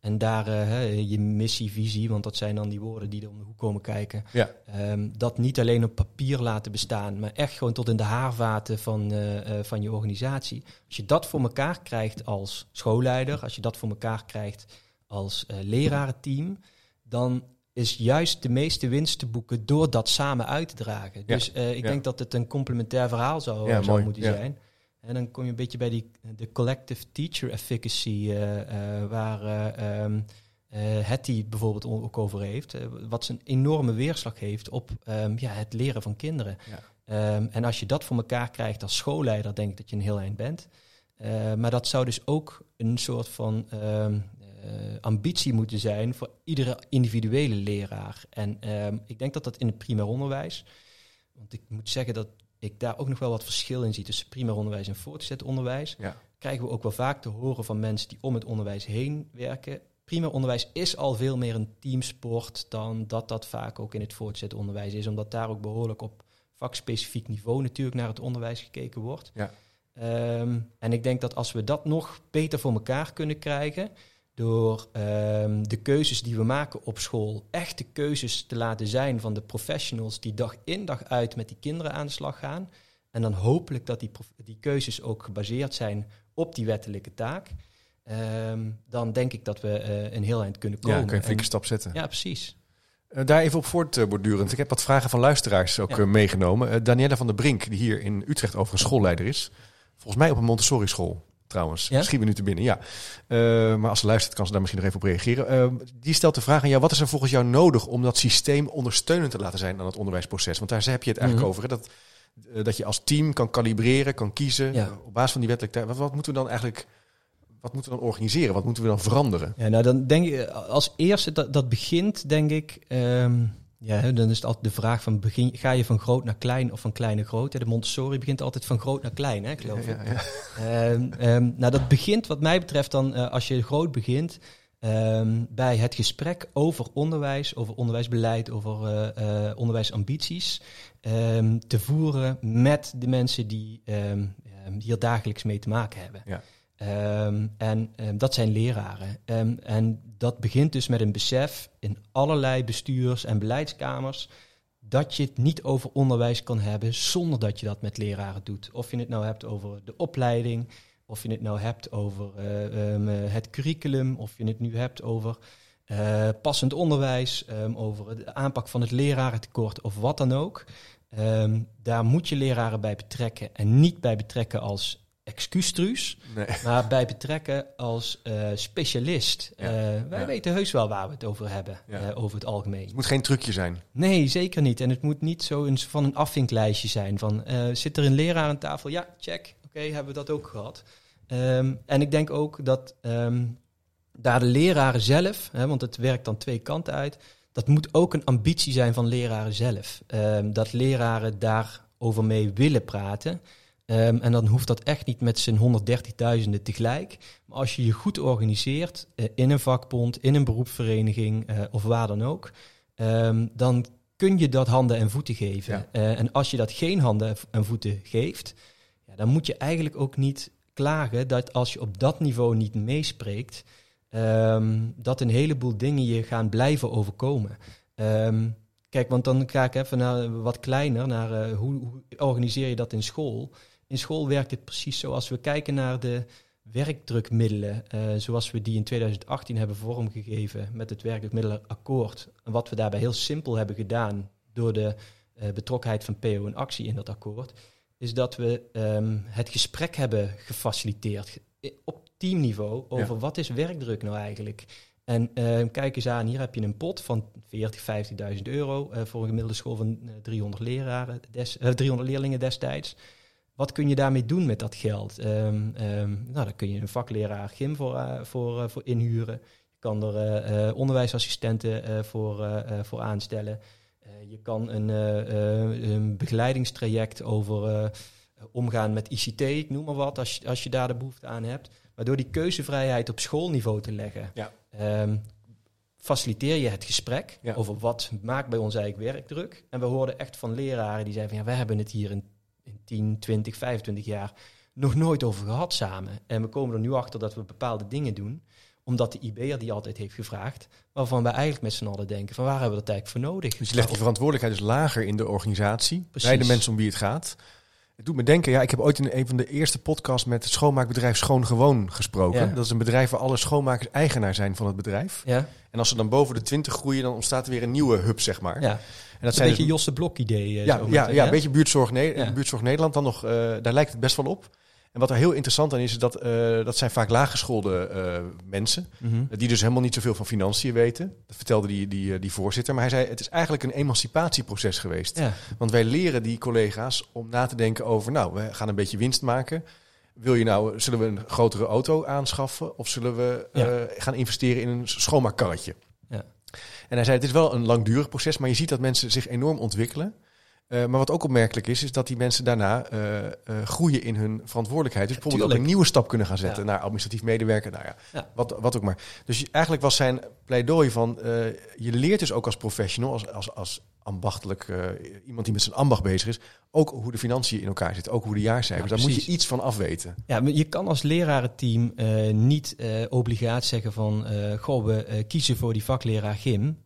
en daar eh, je missie, visie, want dat zijn dan die woorden die er om de hoek komen kijken... Ja. Ehm, dat niet alleen op papier laten bestaan... maar echt gewoon tot in de haarvaten van, eh, eh, van je organisatie. Als je dat voor elkaar krijgt als schoolleider... als je dat voor elkaar krijgt als lerarenteam, dan is juist de meeste winst te boeken door dat samen uit te dragen. Ja, Dus ik ja. denk dat het een complementair verhaal zou, zou moeten zijn. En dan kom je een beetje bij die de collective teacher efficacy, eh, eh, waar eh ehm, eh, Hattie bijvoorbeeld ook over heeft. wat zijn enorme weerslag heeft op ehm, ja, het leren van kinderen. Ja. Ehm, en als je dat voor elkaar krijgt als schoolleider, denk ik dat je een heel eind bent. Maar dat zou dus ook een soort van ambitie moeten zijn voor iedere individuele leraar. En ik denk dat dat in het primair onderwijs, want ik moet zeggen dat ik daar ook nog wel wat verschil in zie tussen primair onderwijs en voortgezet onderwijs, Ja. krijgen we ook wel vaak te horen van mensen die om het onderwijs heen werken. Primair onderwijs is al veel meer een teamsport dan dat dat vaak ook in het voortgezet onderwijs is, omdat daar ook behoorlijk op vakspecifiek niveau natuurlijk naar het onderwijs gekeken wordt. Ja. Ehm, en ik denk dat als we dat nog beter voor elkaar kunnen krijgen, door ehm, de keuzes die we maken op school echte keuzes te laten zijn van de professionals die dag in dag uit met die kinderen aan de slag gaan. En dan hopelijk dat die, die keuzes ook gebaseerd zijn op die wettelijke taak. Ehm, dan denk ik dat we eh, een heel eind kunnen Ja, komen. kun je een flinke stap zetten. ja, precies. Eh, daar even op voortbordurend. Ik heb wat vragen van luisteraars ook Ja. eh, meegenomen. Eh, Danielle van der Brink, die hier in Utrecht overigens schoolleider is. Volgens mij op een Montessori school trouwens. Ja? Schiet me nu te binnen, ja. Eh, maar als ze luistert, kan ze daar misschien nog even op reageren. Eh, die stelt de vraag aan jou, wat is er volgens jou nodig om dat systeem ondersteunend te laten zijn aan het onderwijsproces? Want daar heb je het eigenlijk Mhm. over. Hè? Dat, eh, dat je als team kan kalibreren, kan kiezen Ja. op basis van die wettelijke tijd. Wat, wat moeten we dan eigenlijk, wat moeten we dan organiseren? Wat moeten we dan veranderen? Ja, nou dan denk ik als eerste dat, dat begint, denk ik. ehm, ja, dan is het altijd de vraag van begin, ga je van groot naar klein of van klein naar groot? De Montessori begint altijd van groot naar klein, hè, geloof ik. Ja, ja, ja. Ehm, ehm, nou, dat begint wat mij betreft dan, eh, als je groot begint, ehm, bij het gesprek over onderwijs, over onderwijsbeleid, over eh, eh, onderwijsambities, te voeren met de mensen die hier dagelijks mee te maken hebben. Ja. En dat zijn leraren. En dat begint dus met een besef in allerlei bestuurs- en beleidskamers dat je het niet over onderwijs kan hebben zonder dat je dat met leraren doet. Of je het nou hebt over de opleiding, of je het nou hebt over eh, ehm, eh, het curriculum, of je het nu hebt over eh, passend onderwijs, ehm, over de aanpak van het lerarentekort of wat dan ook. Ehm, daar moet je leraren bij betrekken en niet bij betrekken als excuustruus, Nee. [laughs] maar bij betrekken als eh, specialist. Ja, Eh, wij ja. weten heus wel waar we het over hebben, Ja. eh, over het algemeen. Het moet geen trucje zijn. Nee, zeker niet. En het moet niet zo een, van een afvinklijstje zijn van zit er een leraar aan tafel? Ja, check. Oké, hebben we dat ook gehad. Ehm, en ik denk ook dat ehm, daar de leraren zelf, hè, want het werkt dan twee kanten uit, dat moet ook een ambitie zijn van leraren zelf. Ehm, dat leraren daarover mee willen praten. Ehm, en dan hoeft dat echt niet met z'n 130.000 tegelijk. Maar als je je goed organiseert eh, in een vakbond, in een beroepsvereniging eh, of waar dan ook, ehm, dan kun je dat handen en voeten geven. Ja. Eh, en als je dat geen handen en voeten geeft, ja, dan moet je eigenlijk ook niet klagen dat als je op dat niveau niet meespreekt, ehm, dat een heleboel dingen je gaan blijven overkomen. Kijk, want dan ga ik even naar wat kleiner, naar hoe, hoe organiseer je dat in school? In school werkt het precies zo. Als we kijken naar de werkdrukmiddelen, eh, zoals we die in 2018 hebben vormgegeven met het werkdrukmiddelenakkoord. En wat we daarbij heel simpel hebben gedaan door de eh, betrokkenheid van PO en actie in dat akkoord, is dat we ehm, het gesprek hebben gefaciliteerd ge- op teamniveau over Ja. wat is werkdruk nou eigenlijk. En eh, kijk eens aan, hier heb je een pot van 40, 50.000 euro eh, voor een gemiddelde school van eh, 300, leraren des, eh, 300 leerlingen destijds. Wat kun je daarmee doen met dat geld? Ehm, nou, daar kun je een vakleraar gym voor, eh, voor, eh, voor inhuren. Je kan er eh, onderwijsassistenten voor, voor aanstellen. Je kan een, een begeleidingstraject over omgaan met ICT, ik noem maar wat, als je, als je daar de behoefte aan hebt. Maar door die keuzevrijheid op schoolniveau te leggen, Ja. ehm, faciliteer je het gesprek Ja. over wat maakt bij ons eigenlijk werkdruk. En we hoorden echt van leraren die zeiden van ja, we hebben het hier in 10, 20, 25 jaar nog nooit over gehad samen. En we komen er nu achter dat we bepaalde dingen doen omdat de IB'er die altijd heeft gevraagd, waarvan wij eigenlijk met z'n allen denken van waar hebben we dat eigenlijk voor nodig? Dus je legt die verantwoordelijkheid dus lager in de organisatie. Precies. Bij de mensen om wie het gaat. Het doet me denken, ja, ik heb ooit in een van de eerste podcasts met het schoonmaakbedrijf Schoon Gewoon gesproken. Ja. Dat is een bedrijf waar alle schoonmakers eigenaar zijn van het bedrijf. Ja, En als ze dan boven de 20 groeien, dan ontstaat er weer een nieuwe hub, zeg maar. ja. En dat dat is een zijn beetje dus- Josse Blok idee. eh, ja, ja, ja, een beetje buurtzorg, Ne- Ja. buurtzorg Nederland dan nog. eh, daar lijkt het best wel op. En wat er heel interessant aan is, is dat, eh, dat zijn vaak laaggeschoolde eh mensen. Mhm. Die dus helemaal niet zoveel van financiën weten. Dat vertelde die, die, eh, die voorzitter. Maar hij zei, het is eigenlijk een emancipatieproces geweest. Ja, Want wij leren die collega's om na te denken over, nou, we gaan een beetje winst maken. Wil je nou, zullen we een grotere auto aanschaffen? Of zullen we Ja. eh, gaan investeren in een schoonmaakkarretje? Ja. En hij zei, het is wel een langdurig proces, maar je ziet dat mensen zich enorm ontwikkelen. Eh, maar wat ook opmerkelijk is, is dat die mensen daarna eh, eh, groeien in hun verantwoordelijkheid. Dus bijvoorbeeld ook een nieuwe stap kunnen gaan zetten Ja. naar administratief medewerker. Nou ja, Ja. Wat, wat ook maar. Dus eigenlijk was zijn pleidooi van, je leert dus ook als professional, als, als, als ambachtelijk, eh, iemand die met zijn ambacht bezig is, ook hoe de financiën in elkaar zitten, ook hoe de jaarcijfers. Ja, Daar moet je iets van afweten. Ja, maar je kan als lerarenteam eh, niet eh, obligaat zeggen van... goh, we kiezen voor die vakleraar gym.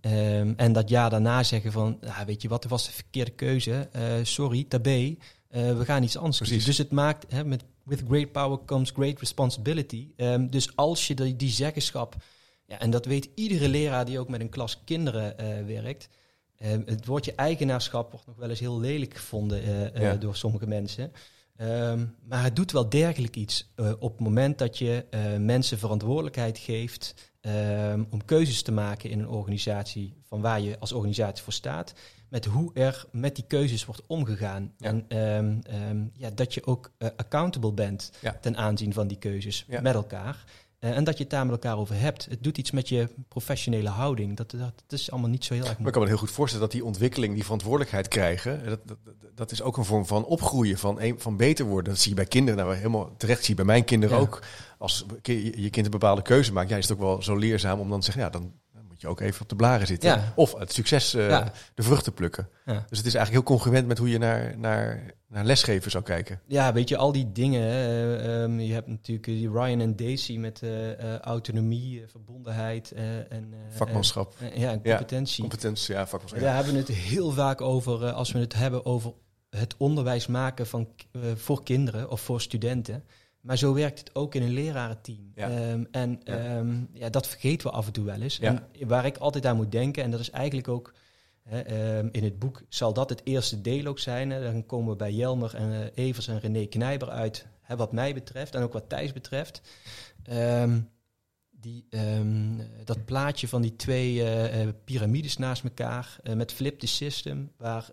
En dat jaar daarna zeggen van... Weet je wat, dat was de verkeerde keuze. Sorry, tabé. We gaan iets anders Precies. Dus het maakt... Hè, met with great power comes great responsibility. Dus als je die, die zeggenschap... Ja, en dat weet iedere leraar die ook met een klas kinderen werkt... Ehm, het woordje eigenaarschap wordt nog wel eens heel lelijk gevonden eh, eh, door sommige mensen. Ehm, maar het doet wel dergelijk iets eh, op het moment dat je mensen verantwoordelijkheid geeft ehm, om keuzes te maken in een organisatie van waar je als organisatie voor staat, met hoe er met die keuzes wordt omgegaan. Ja. En ja, dat je ook accountable bent Ja. ten aanzien van die keuzes met elkaar. Eh, en dat je het daar met elkaar over hebt. Het doet iets met je professionele houding. Dat, dat, dat is allemaal niet zo heel erg Maar ik moeilijk. kan me heel goed voorstellen dat die ontwikkeling, die verantwoordelijkheid krijgen, dat, dat, dat- dat is ook een vorm van opgroeien, van, een- van beter worden. Dat zie je bij kinderen, nou helemaal terecht zie je bij mijn kinderen Ja. ook. Als je je kind een bepaalde keuze maakt, ja, is het ook wel zo leerzaam om dan te zeggen, ja, dan je ook even op de blaren zitten. Ja. Of het succes, eh, Ja. de vruchten plukken. Ja. Dus het is eigenlijk heel congruent met hoe je naar, naar, naar lesgeven zou kijken. Ja, weet je, al die dingen. eh, ehm, je hebt natuurlijk eh, die Ryan en Daisy met autonomie, verbondenheid en... Vakmanschap, ja, en Ja, competentie. competentie, ja, vakmanschap. Daar hebben we het heel vaak over als we het hebben over het onderwijs maken van, voor kinderen of voor studenten. Maar zo werkt het ook in een lerarenteam. Ja. Ehm, en Ja. ehm, ja, dat vergeten we af en toe wel eens. Ja. En waar ik altijd aan moet denken, en dat is eigenlijk ook hè, ehm, in het boek, zal dat het eerste deel ook zijn. Hè? Dan komen we bij Jelmer en eh, Evers en René Knijber uit, hè, wat mij betreft en ook wat Thijs betreft. Die, dat plaatje van die twee eh, eh, piramides naast elkaar met flip the system, waar,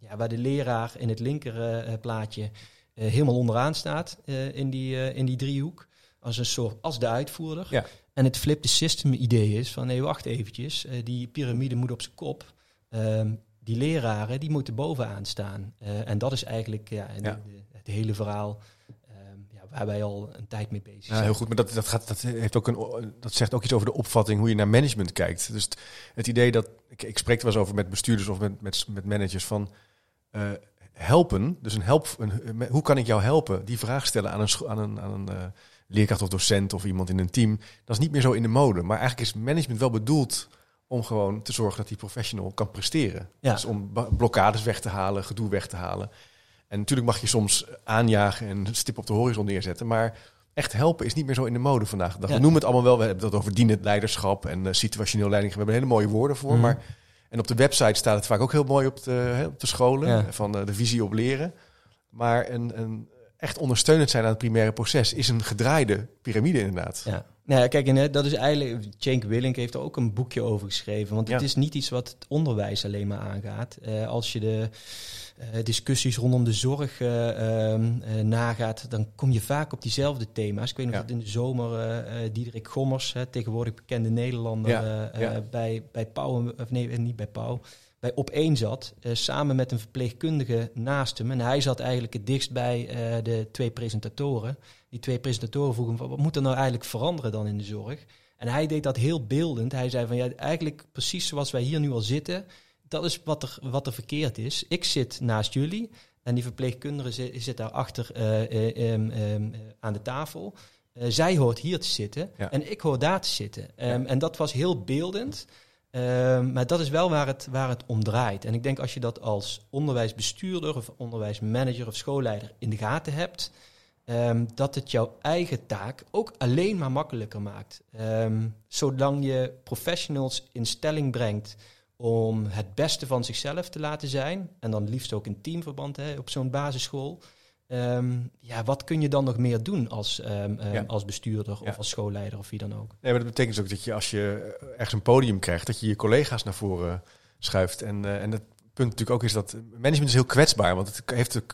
ja, waar de leraar in het linker plaatje helemaal onderaan staat eh, in, die, eh, in die driehoek, als een soort als de uitvoerder. Ja. En het flip the system idee is van nee, wacht eventjes, eh, die piramide moet op zijn kop. Ehm, die leraren die moeten bovenaan staan. Eh, en dat is eigenlijk ja, de- Ja. de- het hele verhaal ehm, ja, waar wij al een tijd mee bezig zijn. Ja, heel goed. Maar dat, dat, gaat, dat, heeft ook een, dat zegt ook iets over de opvatting hoe je naar management kijkt. Dus het, het idee dat. Ik, ik spreek er wel eens over met bestuurders of met, met, met managers van. eh, helpen, dus een help, een, hoe kan ik jou helpen? Die vraag stellen aan een, aan een, aan een eh, leerkracht of docent of iemand in een team. Dat is niet meer zo in de mode. Maar eigenlijk is management wel bedoeld om gewoon te zorgen dat die professional kan presteren. Ja. Dus om blokkades weg te halen, gedoe weg te halen. En natuurlijk mag je soms aanjagen en een stip op de horizon neerzetten. Maar echt helpen is niet meer zo in de mode vandaag. de dag. Ja. We noemen het allemaal wel. We hebben het over dienend leiderschap en eh, situationeel leiding. We hebben hele mooie woorden voor. Mhm. Maar, en op de website staat het vaak ook heel mooi op de, hè, op de scholen. Ja. Van eh, de visie op leren. Maar een, een echt ondersteunend zijn aan het primaire proces, is een gedraaide piramide inderdaad. Ja. Nou ja, kijk, en dat is eigenlijk. Cenk Willink heeft er ook een boekje over geschreven. Want het Ja. is niet iets wat het onderwijs alleen maar aangaat. Eh, als je de eh, discussies rondom de zorg eh, ehm, eh, nagaat, dan kom je vaak op diezelfde thema's. Ik weet nog Ja. dat in de zomer Diederik Gommers, hè, tegenwoordig bekende Nederlander, Ja, bij, bij Pauw, of nee, niet bij Pauw, bij Op1 zat, eh, samen met een verpleegkundige naast hem. En hij zat eigenlijk het dichtst bij eh, de twee presentatoren. Die twee presentatoren vroegen wat moet er nou eigenlijk veranderen dan in de zorg? En hij deed dat heel beeldend. Hij zei van, ja, eigenlijk precies zoals wij hier nu al zitten, dat is wat er, wat er verkeerd is. Ik zit naast jullie en die verpleegkundige zit, zit daar achter eh, eh, ehm, ehm, eh, aan de tafel. Zij hoort hier te zitten Ja. en ik hoor daar te zitten. Ehm, Ja. En dat was heel beeldend. Ehm, maar dat is wel waar het, waar het om draait. En ik denk als je dat als onderwijsbestuurder of onderwijsmanager of schoolleider in de gaten hebt, ehm, dat het jouw eigen taak ook alleen maar makkelijker maakt. Ehm, zolang je professionals in stelling brengt om het beste van zichzelf te laten zijn, en dan liefst ook in teamverband hè, op zo'n basisschool. Ehm, ja, wat kun je dan nog meer doen als, ehm, ehm, Ja. als bestuurder Ja. of als schoolleider of wie dan ook? Nee, maar dat betekent dus ook dat je als je ergens een podium krijgt, dat je je collega's naar voren schuift. En, eh, en het punt natuurlijk ook is dat management is heel kwetsbaar, want het heeft, het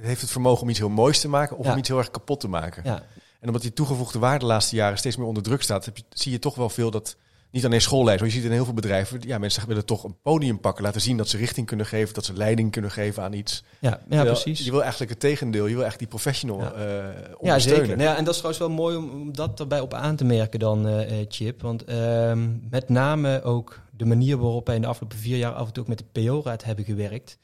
heeft het vermogen om iets heel moois te maken of Ja. om iets heel erg kapot te maken. Ja, En omdat die toegevoegde waarde de laatste jaren steeds meer onder druk staat, heb je, zie je toch wel veel dat, niet alleen schoolleiders, maar je ziet in heel veel bedrijven, ja, mensen willen toch een podium pakken, laten zien dat ze richting kunnen geven, dat ze leiding kunnen geven aan iets. ja, ja Terwijl precies. Je wil eigenlijk het tegendeel, je wil echt die professional Ja. eh Ja, ondersteunen. zeker. Nou ja, en dat is trouwens wel mooi om, om dat erbij op aan te merken dan, eh, eh, Chip. Want ehm, met name ook de manier waarop wij in de afgelopen vier jaar af en toe ook met de PO-raad hebben gewerkt.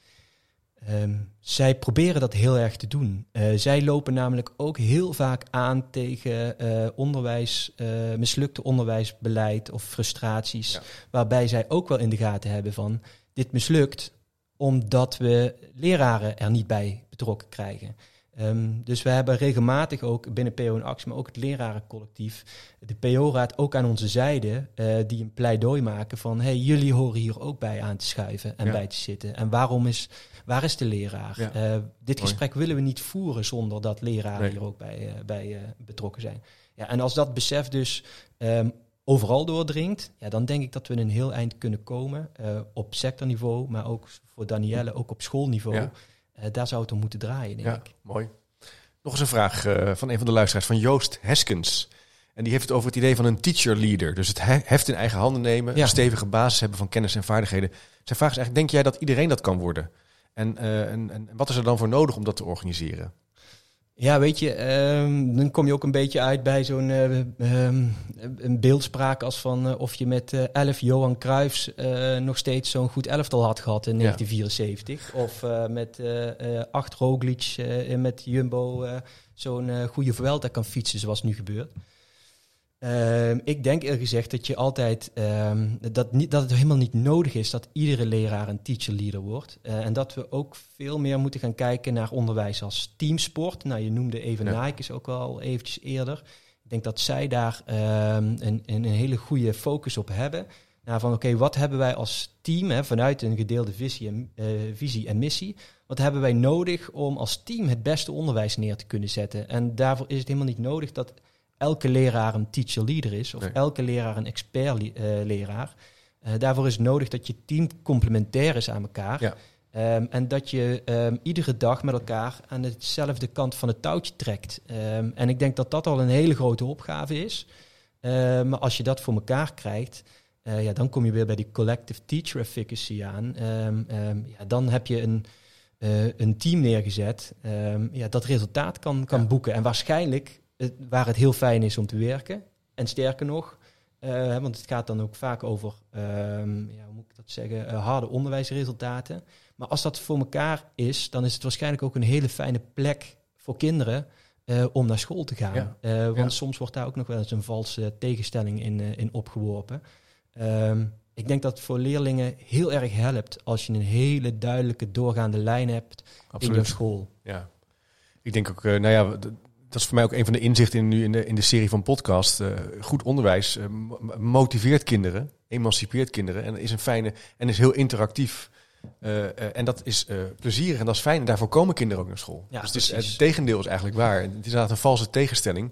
Ehm, zij proberen dat heel erg te doen. Eh, zij lopen namelijk ook heel vaak aan tegen eh, onderwijs, eh, mislukte onderwijsbeleid of frustraties. Ja. Waarbij zij ook wel in de gaten hebben van dit mislukt omdat we leraren er niet bij betrokken krijgen. Ehm, dus we hebben regelmatig ook binnen PO in actie, maar ook het lerarencollectief, de PO-raad ook aan onze zijde, eh, die een pleidooi maken van hey, jullie horen hier ook bij aan te schuiven en Ja. bij te zitten. En waarom is, waar is de leraar? Ja. Eh, dit Mooi. gesprek willen we niet voeren zonder dat leraren Nee. hier ook bij, eh, bij betrokken zijn. Ja, en als dat besef dus ehm, overal doordringt, ja, dan denk ik dat we een heel eind kunnen komen op sectorniveau, maar ook voor Danielle, ook op schoolniveau. Ja. Eh, daar zou het om moeten draaien, denk Ja, ik. mooi. Nog eens een vraag eh, van een van de luisteraars, van Joost Heskens. En die heeft het over het idee van een teacher leader. Dus het he- heft in eigen handen nemen, Ja. een stevige basis hebben van kennis en vaardigheden. Zijn vraag is eigenlijk, denk jij dat iedereen dat kan worden? En, eh, en, en wat is er dan voor nodig om dat te organiseren? Ja, weet je, ehm, dan kom je ook een beetje uit bij zo'n eh, ehm, een beeldspraak als van eh, of je met eh 11 Johan Cruijffs nog steeds zo'n goed elftal had gehad in Ja. 1974. Of met acht Roglic met Jumbo zo'n goede Vuelta kan fietsen zoals nu gebeurt. Ehm, ik denk eerlijk gezegd dat je altijd ehm, dat, niet, dat het helemaal niet nodig is dat iedere leraar een teacher leader wordt. Eh, en dat we ook veel meer moeten gaan kijken naar onderwijs als teamsport. Nou, je noemde even Ja. Nike ook al eventjes eerder. Ik denk dat zij daar ehm, een, een, hele goede focus op hebben. Naar van oké, wat hebben wij als team hè, vanuit een gedeelde visie en, eh, visie en missie? Wat hebben wij nodig om als team het beste onderwijs neer te kunnen zetten? En daarvoor is het helemaal niet nodig dat elke leraar een teacher leader is of Nee. elke leraar een expert eh, leraar. Eh, daarvoor is nodig dat je team complementair is aan elkaar. Ja. Ehm, en dat je ehm, iedere dag met elkaar aan dezelfde kant van het touwtje trekt. Ehm, en ik denk dat dat al een hele grote opgave is. Maar als je dat voor elkaar krijgt, eh, ja, dan kom je weer bij die collective teacher efficacy aan. Ja, dan heb je een, een team neergezet ja, dat resultaat kan, kan Ja. boeken. En waarschijnlijk het- waar het heel fijn is om te werken. En sterker nog, eh, want het gaat dan ook vaak over, ehm, ja, hoe moet ik dat zeggen, eh, harde onderwijsresultaten. Maar als dat voor elkaar is, dan is het waarschijnlijk ook een hele fijne plek voor kinderen eh, om naar school te gaan. Ja. Want Ja. soms wordt daar ook nog wel eens een valse tegenstelling in, in opgeworpen. Ehm, ik denk dat het voor leerlingen heel erg helpt als je een hele duidelijke doorgaande lijn hebt in je school. Ja. Ik denk ook, nou ja, dat is voor mij ook een van de inzichten in, nu in de, in de serie van podcast. Eh, goed onderwijs eh, mo- motiveert kinderen, emancipeert kinderen en is een fijne en is heel interactief. Eh, en dat is plezierig en dat is fijn. En daarvoor komen kinderen ook naar school. Ja, dus het, is, precies. het tegendeel is eigenlijk waar. Het is inderdaad een valse tegenstelling.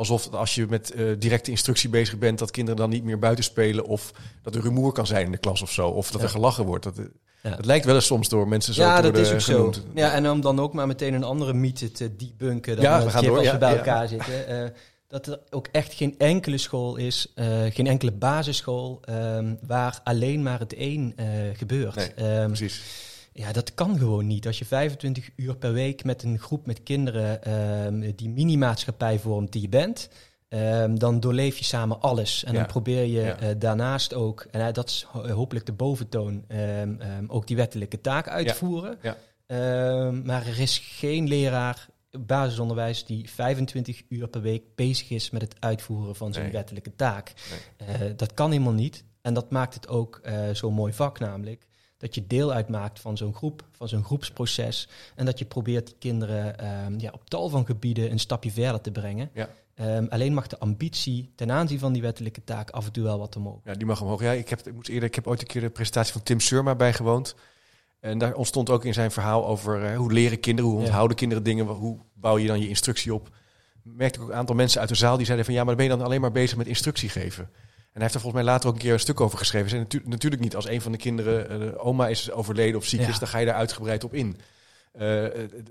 Alsof als je met eh, directe instructie bezig bent, dat kinderen dan niet meer buiten spelen. Of dat er rumoer kan zijn in de klas of zo. Of dat Ja. er gelachen wordt. Dat, Ja. Het lijkt wel eens soms door mensen zo ja, te dat worden is ook genoemd. zo. Ja, en om dan ook maar meteen een andere mythe te debunken. Dan Ja, ja, we gaan door, als ja, we bij ja. elkaar zitten. eh, dat er ook echt geen enkele school is, eh, geen enkele basisschool, ehm, waar alleen maar het één eh, gebeurt. Nee, Ehm, Precies. Ja, dat kan gewoon niet. Als je 25 uur per week met een groep met kinderen ehm, die mini-maatschappij vormt die je bent, ehm, dan doorleef je samen alles. En Ja. dan probeer je Ja. eh, daarnaast ook, en eh, dat is ho- hopelijk de boventoon, ehm, ook die wettelijke taak uitvoeren. Ja. Ehm, maar er is geen leraar basisonderwijs die 25 uur per week bezig is met het uitvoeren van zijn Nee. wettelijke taak. Eh, dat kan helemaal niet. En dat maakt het ook zo'n mooi vak namelijk. Dat je deel uitmaakt van zo'n groep, van zo'n groepsproces. En dat je probeert die kinderen ehm, ja, op tal van gebieden een stapje verder te brengen. Ja. Ehm, alleen mag de ambitie ten aanzien van die wettelijke taak af en toe wel wat omhoog. Ja, die mag omhoog. Ja, ik, heb, ik, moet eerder, ik heb ooit een keer de presentatie van Tim Surma bijgewoond. En daar ontstond ook in zijn verhaal over eh, hoe leren kinderen, hoe Ja. onthouden kinderen dingen, hoe bouw je dan je instructie op. Merkte ik ook een aantal mensen uit de zaal die zeiden van ja, maar ben je dan alleen maar bezig met instructie geven. En hij heeft er volgens mij later ook een keer een stuk over geschreven. Zei, natu- natuurlijk niet als een van de kinderen, eh, oma is overleden of ziek Ja. is, dan ga je daar uitgebreid op in. Eh,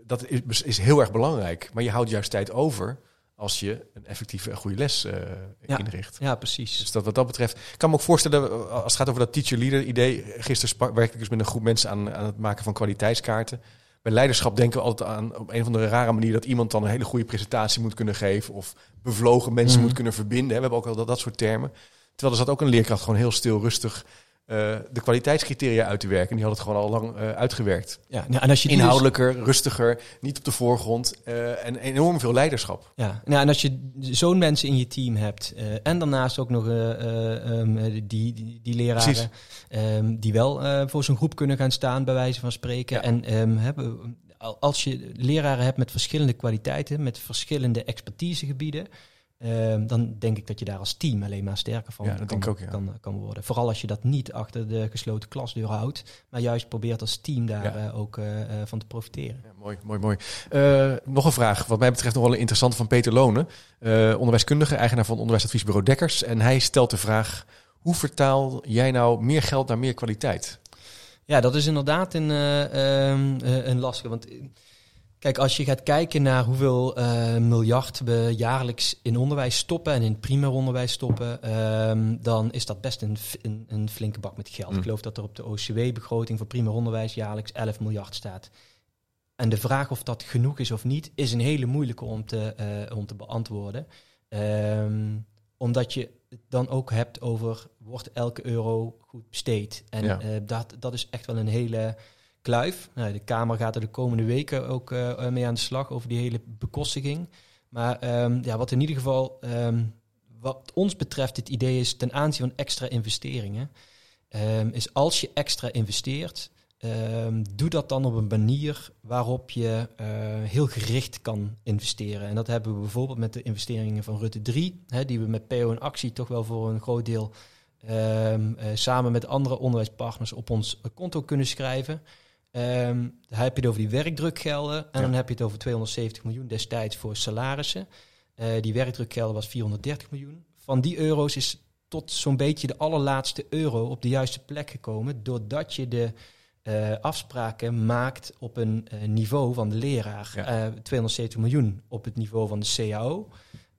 dat is, is heel erg belangrijk. Maar je houdt juist tijd over als je een effectieve en goede les eh, Ja. inricht. Ja, precies. Dus dat wat dat betreft. Ik kan me ook voorstellen, als het gaat over dat teacher-leader idee. Gisteren werkte ik dus met een groep mensen aan, aan het maken van kwaliteitskaarten. Bij leiderschap denken we altijd aan op een of andere rare manier dat iemand dan een hele goede presentatie moet kunnen geven. Of bevlogen mensen Mhm. moet kunnen verbinden. We hebben ook al dat, dat soort termen. Terwijl er zat ook een leerkracht gewoon heel stil, rustig eh, de kwaliteitscriteria uit te werken. Die had het gewoon al lang eh, uitgewerkt. Ja, nou, en als je dus- Inhoudelijker, rustiger, niet op de voorgrond. eh, en enorm veel leiderschap. Ja, nou, en als je zo'n mensen in je team hebt en daarnaast ook nog eh, eh, ehm, eh, die, die, die leraren ehm, die wel voor zo'n groep kunnen gaan staan, bij wijze van spreken. Ja. En ehm, hebben, als je leraren hebt met verschillende kwaliteiten, met verschillende expertisegebieden, ehm, dan denk ik dat je daar als team alleen maar sterker van Ja, kan, denk ik ook, ja. kan, kan worden. Vooral als je dat niet achter de gesloten klasdeur houdt, maar juist probeert als team daar Ja. eh, ook eh, eh, van te profiteren. Ja, mooi, mooi, mooi. Nog een vraag, wat mij betreft nog wel een interessante van Peter Lonen. onderwijskundige, eigenaar van onderwijsadviesbureau Dekkers. En hij stelt de vraag, hoe vertaal jij nou meer geld naar meer kwaliteit? Ja, dat is inderdaad een, eh, ehm, eh, een lastige. Want kijk, als je gaat kijken naar hoeveel eh, miljard we jaarlijks in onderwijs stoppen en in primair onderwijs stoppen, ehm, dan is dat best een, een, een flinke bak met geld. Mm. Ik geloof dat er op de OCW-begroting voor primair onderwijs jaarlijks 11 miljard staat. En de vraag of dat genoeg is of niet, is een hele moeilijke om te, eh, om te beantwoorden. Ehm, omdat je het dan ook hebt over, wordt elke euro goed besteed? En Ja. eh, dat, dat is echt wel een hele kluif. Nou, de Kamer gaat er de komende weken ook eh, mee aan de slag over die hele bekostiging. Maar ehm, ja, wat in ieder geval, ehm, wat ons betreft, het idee is ten aanzien van extra investeringen, ehm, is als je extra investeert, doe dat dan op een manier waarop je eh, heel gericht kan investeren. En dat hebben we bijvoorbeeld met de investeringen van Rutte 3, hè, die we met PO in actie toch wel voor een groot deel eh, samen met andere onderwijspartners op ons konto kunnen schrijven. Ehm dan heb je het over die werkdrukgelden en Ja. dan heb je het over 270 miljoen destijds voor salarissen. Eh, die werkdrukgelden was 430 miljoen. Van die euro's is tot zo'n beetje de allerlaatste euro op de juiste plek gekomen, doordat je de eh, afspraken maakt op een eh, niveau van de leraar. Ja. Eh, 270 miljoen op het niveau van de CAO,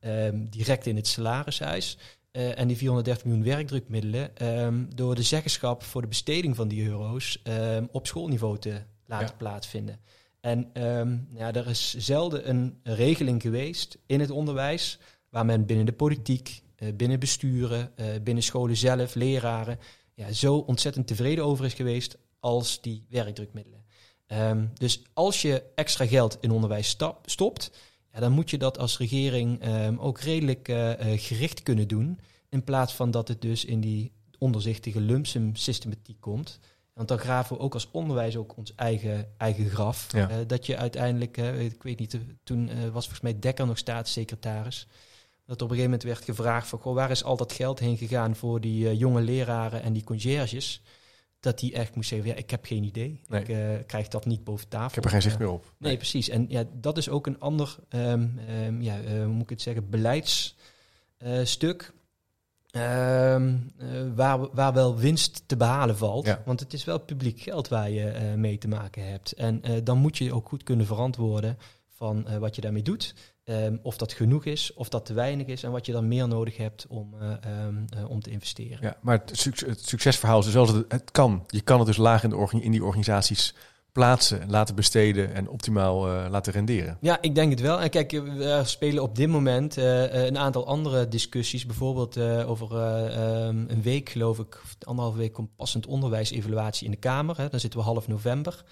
ehm, direct in het salarishuis. Eh, en die 430 miljoen werkdrukmiddelen ehm, door de zeggenschap voor de besteding van die euro's ehm, op schoolniveau te laten Ja. plaatsvinden. En ehm, ja, er is zelden een regeling geweest in het onderwijs waar men binnen de politiek, eh, binnen besturen, eh, binnen scholen zelf, leraren, ja, zo ontzettend tevreden over is geweest als die werkdrukmiddelen. Dus als je extra geld in onderwijs stap, stopt, ja, dan moet je dat als regering ehm, ook redelijk eh, eh, gericht kunnen doen. In plaats van dat het dus in die onderzichtige lumpsum systematiek komt. Want dan graven we ook als onderwijs ook ons eigen, eigen graf. Ja. Eh, dat je uiteindelijk, ik weet niet, toen was volgens mij Dekker nog staatssecretaris. Dat er op een gegeven moment werd gevraagd van, goh, waar is al dat geld heen gegaan voor die jonge leraren en die conciërges? Dat hij echt moest zeggen, ja, ik heb geen idee. Nee. Ik eh, krijg dat niet boven tafel. Ik heb er geen zicht meer op. Nee, precies. En ja, dat is ook een ander, ehm, ehm, ja, eh, hoe moet ik het zeggen, beleidsstuk. Ehm, eh, waar, waar wel winst te behalen valt. Ja. Want het is wel publiek geld waar je mee te maken hebt. En dan moet je ook goed kunnen verantwoorden van wat je daarmee doet. Ehm, of dat genoeg is, of dat te weinig is. En wat je dan meer nodig hebt om, eh, ehm, eh, om te investeren. Ja, maar het, suc- het succesverhaal is dus wel het, het kan. Je kan het dus laag in, de in die organisaties plaatsen, laten besteden en optimaal eh, laten renderen. Ja, ik denk het wel. En kijk, er spelen op dit moment een aantal andere discussies. Bijvoorbeeld over eh, ehm, een week, geloof ik, anderhalve week, komt passend onderwijs-evaluatie in de Kamer. Hè. Dan zitten we half november.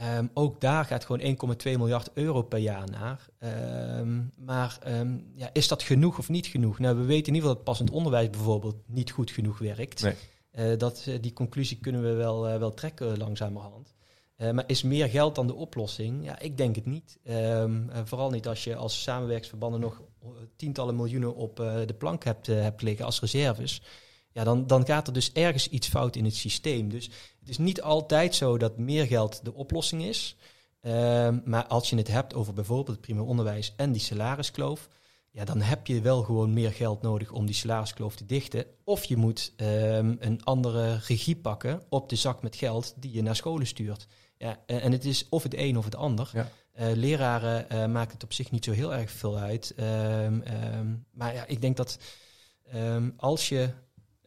Ehm, ook daar gaat gewoon 1,2 miljard euro per jaar naar. Ehm, maar ehm, ja, is dat genoeg of niet genoeg? Nou, we weten in ieder geval dat passend onderwijs bijvoorbeeld niet goed genoeg werkt. Nee. Eh, dat, eh, die conclusie kunnen we wel, eh, wel trekken langzamerhand. Maar is meer geld dan de oplossing? Ja, ik denk het niet. Vooral niet als je als samenwerksverbanden nog tientallen miljoenen op de plank hebt, hebt liggen als reserves. Ja, dan, dan gaat er dus ergens iets fout in het systeem. Dus het is niet altijd zo dat meer geld de oplossing is. Ehm, maar als je het hebt over bijvoorbeeld het primair onderwijs en die salariskloof, ja, dan heb je wel gewoon meer geld nodig om die salariskloof te dichten. Of je moet ehm, een andere regie pakken op de zak met geld die je naar scholen stuurt. Ja, en het is of het een of het ander. Ja. Eh, leraren maakt het op zich niet zo heel erg veel uit. Ehm, maar ja, ik denk dat als je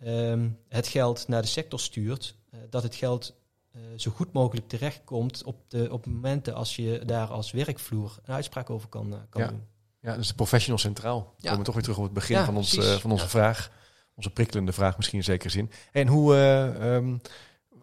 ehm, het geld naar de sector stuurt, eh, dat het geld eh, zo goed mogelijk terechtkomt op, de, op momenten als je daar als werkvloer een uitspraak over kan, eh, kan Ja. doen. Ja, dus de professional centraal. We Ja. komen toch weer terug op het begin Ja, van, ons, van onze Ja. vraag. Onze prikkelende vraag misschien in zekere zin. En hoe, eh, ehm,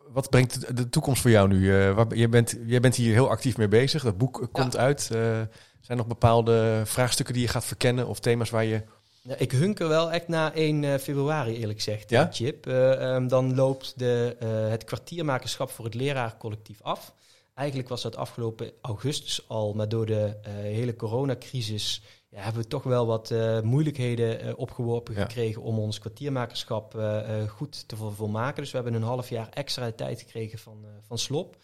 wat brengt de- toekomst voor jou nu? Eh waar, jij, bent, jij bent hier heel actief mee bezig. Dat boek komt uit. Eh, zijn er nog bepaalde vraagstukken die je gaat verkennen of thema's waar je... Ja, ik hunker wel echt na 1 eh, februari, eerlijk gezegd, Ja? Chip. Eh, ehm, dan loopt de, eh, het kwartiermakerschap voor het lerarencollectief af. Eigenlijk was dat afgelopen augustus al, maar door de hele coronacrisis ja, hebben we toch wel wat moeilijkheden opgeworpen Ja. gekregen om ons kwartiermakerschap goed te vol- volmaken. Dus we hebben een half jaar extra tijd gekregen van, van Slop.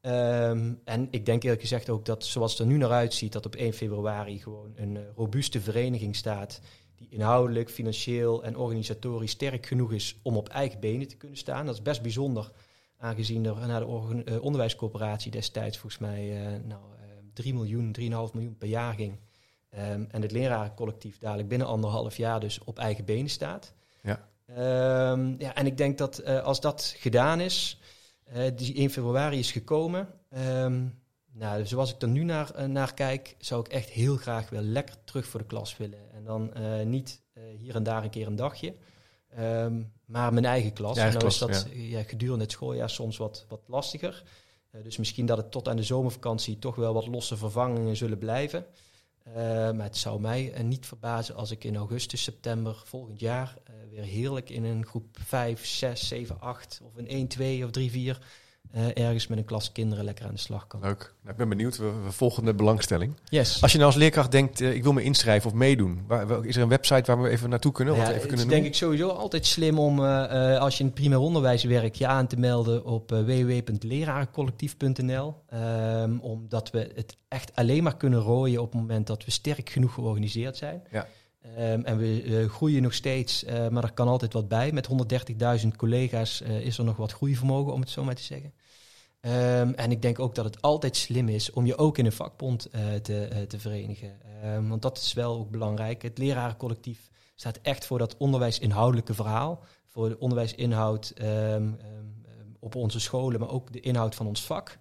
Ehm, en ik denk eerlijk gezegd ook dat zoals het er nu naar uitziet, dat op 1 februari gewoon een robuuste vereniging staat die inhoudelijk, financieel en organisatorisch sterk genoeg is om op eigen benen te kunnen staan. Dat is best bijzonder, aangezien er naar de eh, onderwijscoöperatie destijds volgens mij eh, nou, eh 3 miljoen, 3,5 miljoen per jaar ging. Ehm, en het lerarencollectief dadelijk binnen anderhalf jaar dus op eigen benen staat. Ja. Ehm, ja, en ik denk dat eh, als dat gedaan is, eh, die 1 februari is gekomen. ehm, nou, zoals ik er nu naar, eh, naar kijk, zou ik echt heel graag weer lekker terug voor de klas willen. En dan eh, niet eh, hier en daar een keer een dagje, ehm, maar mijn eigen klas. Eigen en dan klas, is dat ja, gedurende het schooljaar soms wat, wat lastiger. Dus misschien dat het tot aan de zomervakantie toch wel wat losse vervangingen zullen blijven. Maar het zou mij niet verbazen als ik in augustus, september volgend jaar weer heerlijk in een groep 5, 6, 7, 8 of een 1, 2 of 3, 4 eh, ergens met een klas kinderen lekker aan de slag kan. Leuk. Nou, ik ben benieuwd. We, we volgen de belangstelling. Yes. Als je nou als leerkracht denkt, eh, ik wil me inschrijven of meedoen. Waar, wel- is er een website waar we even naartoe kunnen? Of Ja, wat we even het is kunnen denk ik sowieso altijd slim om, eh, eh, als je in het primair onderwijs werkt, je aan te melden op www.lerarencollectief.nl. Ehm, omdat we het echt alleen maar kunnen rooien op het moment dat we sterk genoeg georganiseerd zijn. Ja. Ehm, en we eh, groeien nog steeds, eh, maar er kan altijd wat bij. Met 130.000 collega's eh, is er nog wat groeivermogen, om het zo maar te zeggen. Ehm, en ik denk ook dat het altijd slim is om je ook in een vakbond eh, te, eh, te verenigen. Ehm, want dat is wel ook belangrijk. Het lerarencollectief staat echt voor dat onderwijsinhoudelijke verhaal. Voor de onderwijsinhoud ehm, ehm, op onze scholen, maar ook de inhoud van ons vak.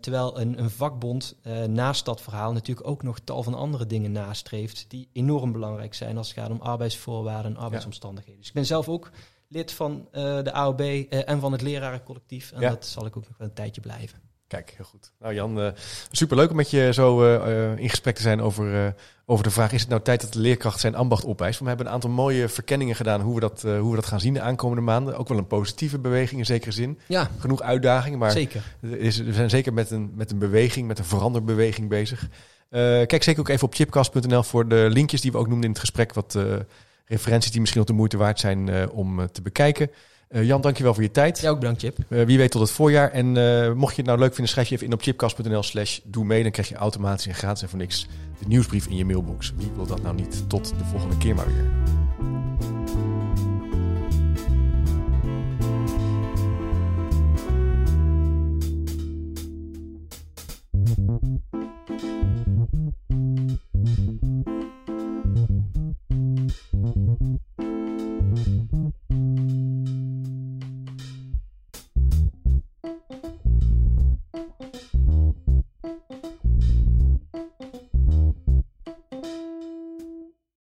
Terwijl een, een vakbond eh, naast dat verhaal natuurlijk ook nog tal van andere dingen nastreeft die enorm belangrijk zijn als het gaat om arbeidsvoorwaarden en arbeidsomstandigheden. Dus ik ben zelf ook lid van eh, de AOB eh, en van het lerarencollectief. En Ja. dat zal ik ook nog wel een tijdje blijven. Kijk, heel goed. Nou Jan, eh superleuk om met je zo in gesprek te zijn over, over de vraag... is het nou tijd dat de leerkracht zijn ambacht opeist? We hebben een aantal mooie verkenningen gedaan hoe we, dat, hoe we dat gaan zien de aankomende maanden. Ook wel een positieve beweging in zekere zin. Ja, Genoeg uitdagingen, maar zeker. er is, we zijn zeker met een, met een beweging, met een veranderbeweging bezig. Kijk zeker ook even op chipcast.nl voor de linkjes die we ook noemden in het gesprek. Wat referenties die misschien nog de moeite waard zijn eh, om eh, te bekijken. Eh, Jan, dankjewel voor je tijd. Ja, ook bedankt Chip. Wie weet tot het voorjaar. En mocht je het nou leuk vinden, schrijf je even in op chipcast.nl slash doe mee. Dan krijg je automatisch en gratis en voor niks de nieuwsbrief in je mailbox. Wie wil dat nou niet? Tot de volgende keer maar weer.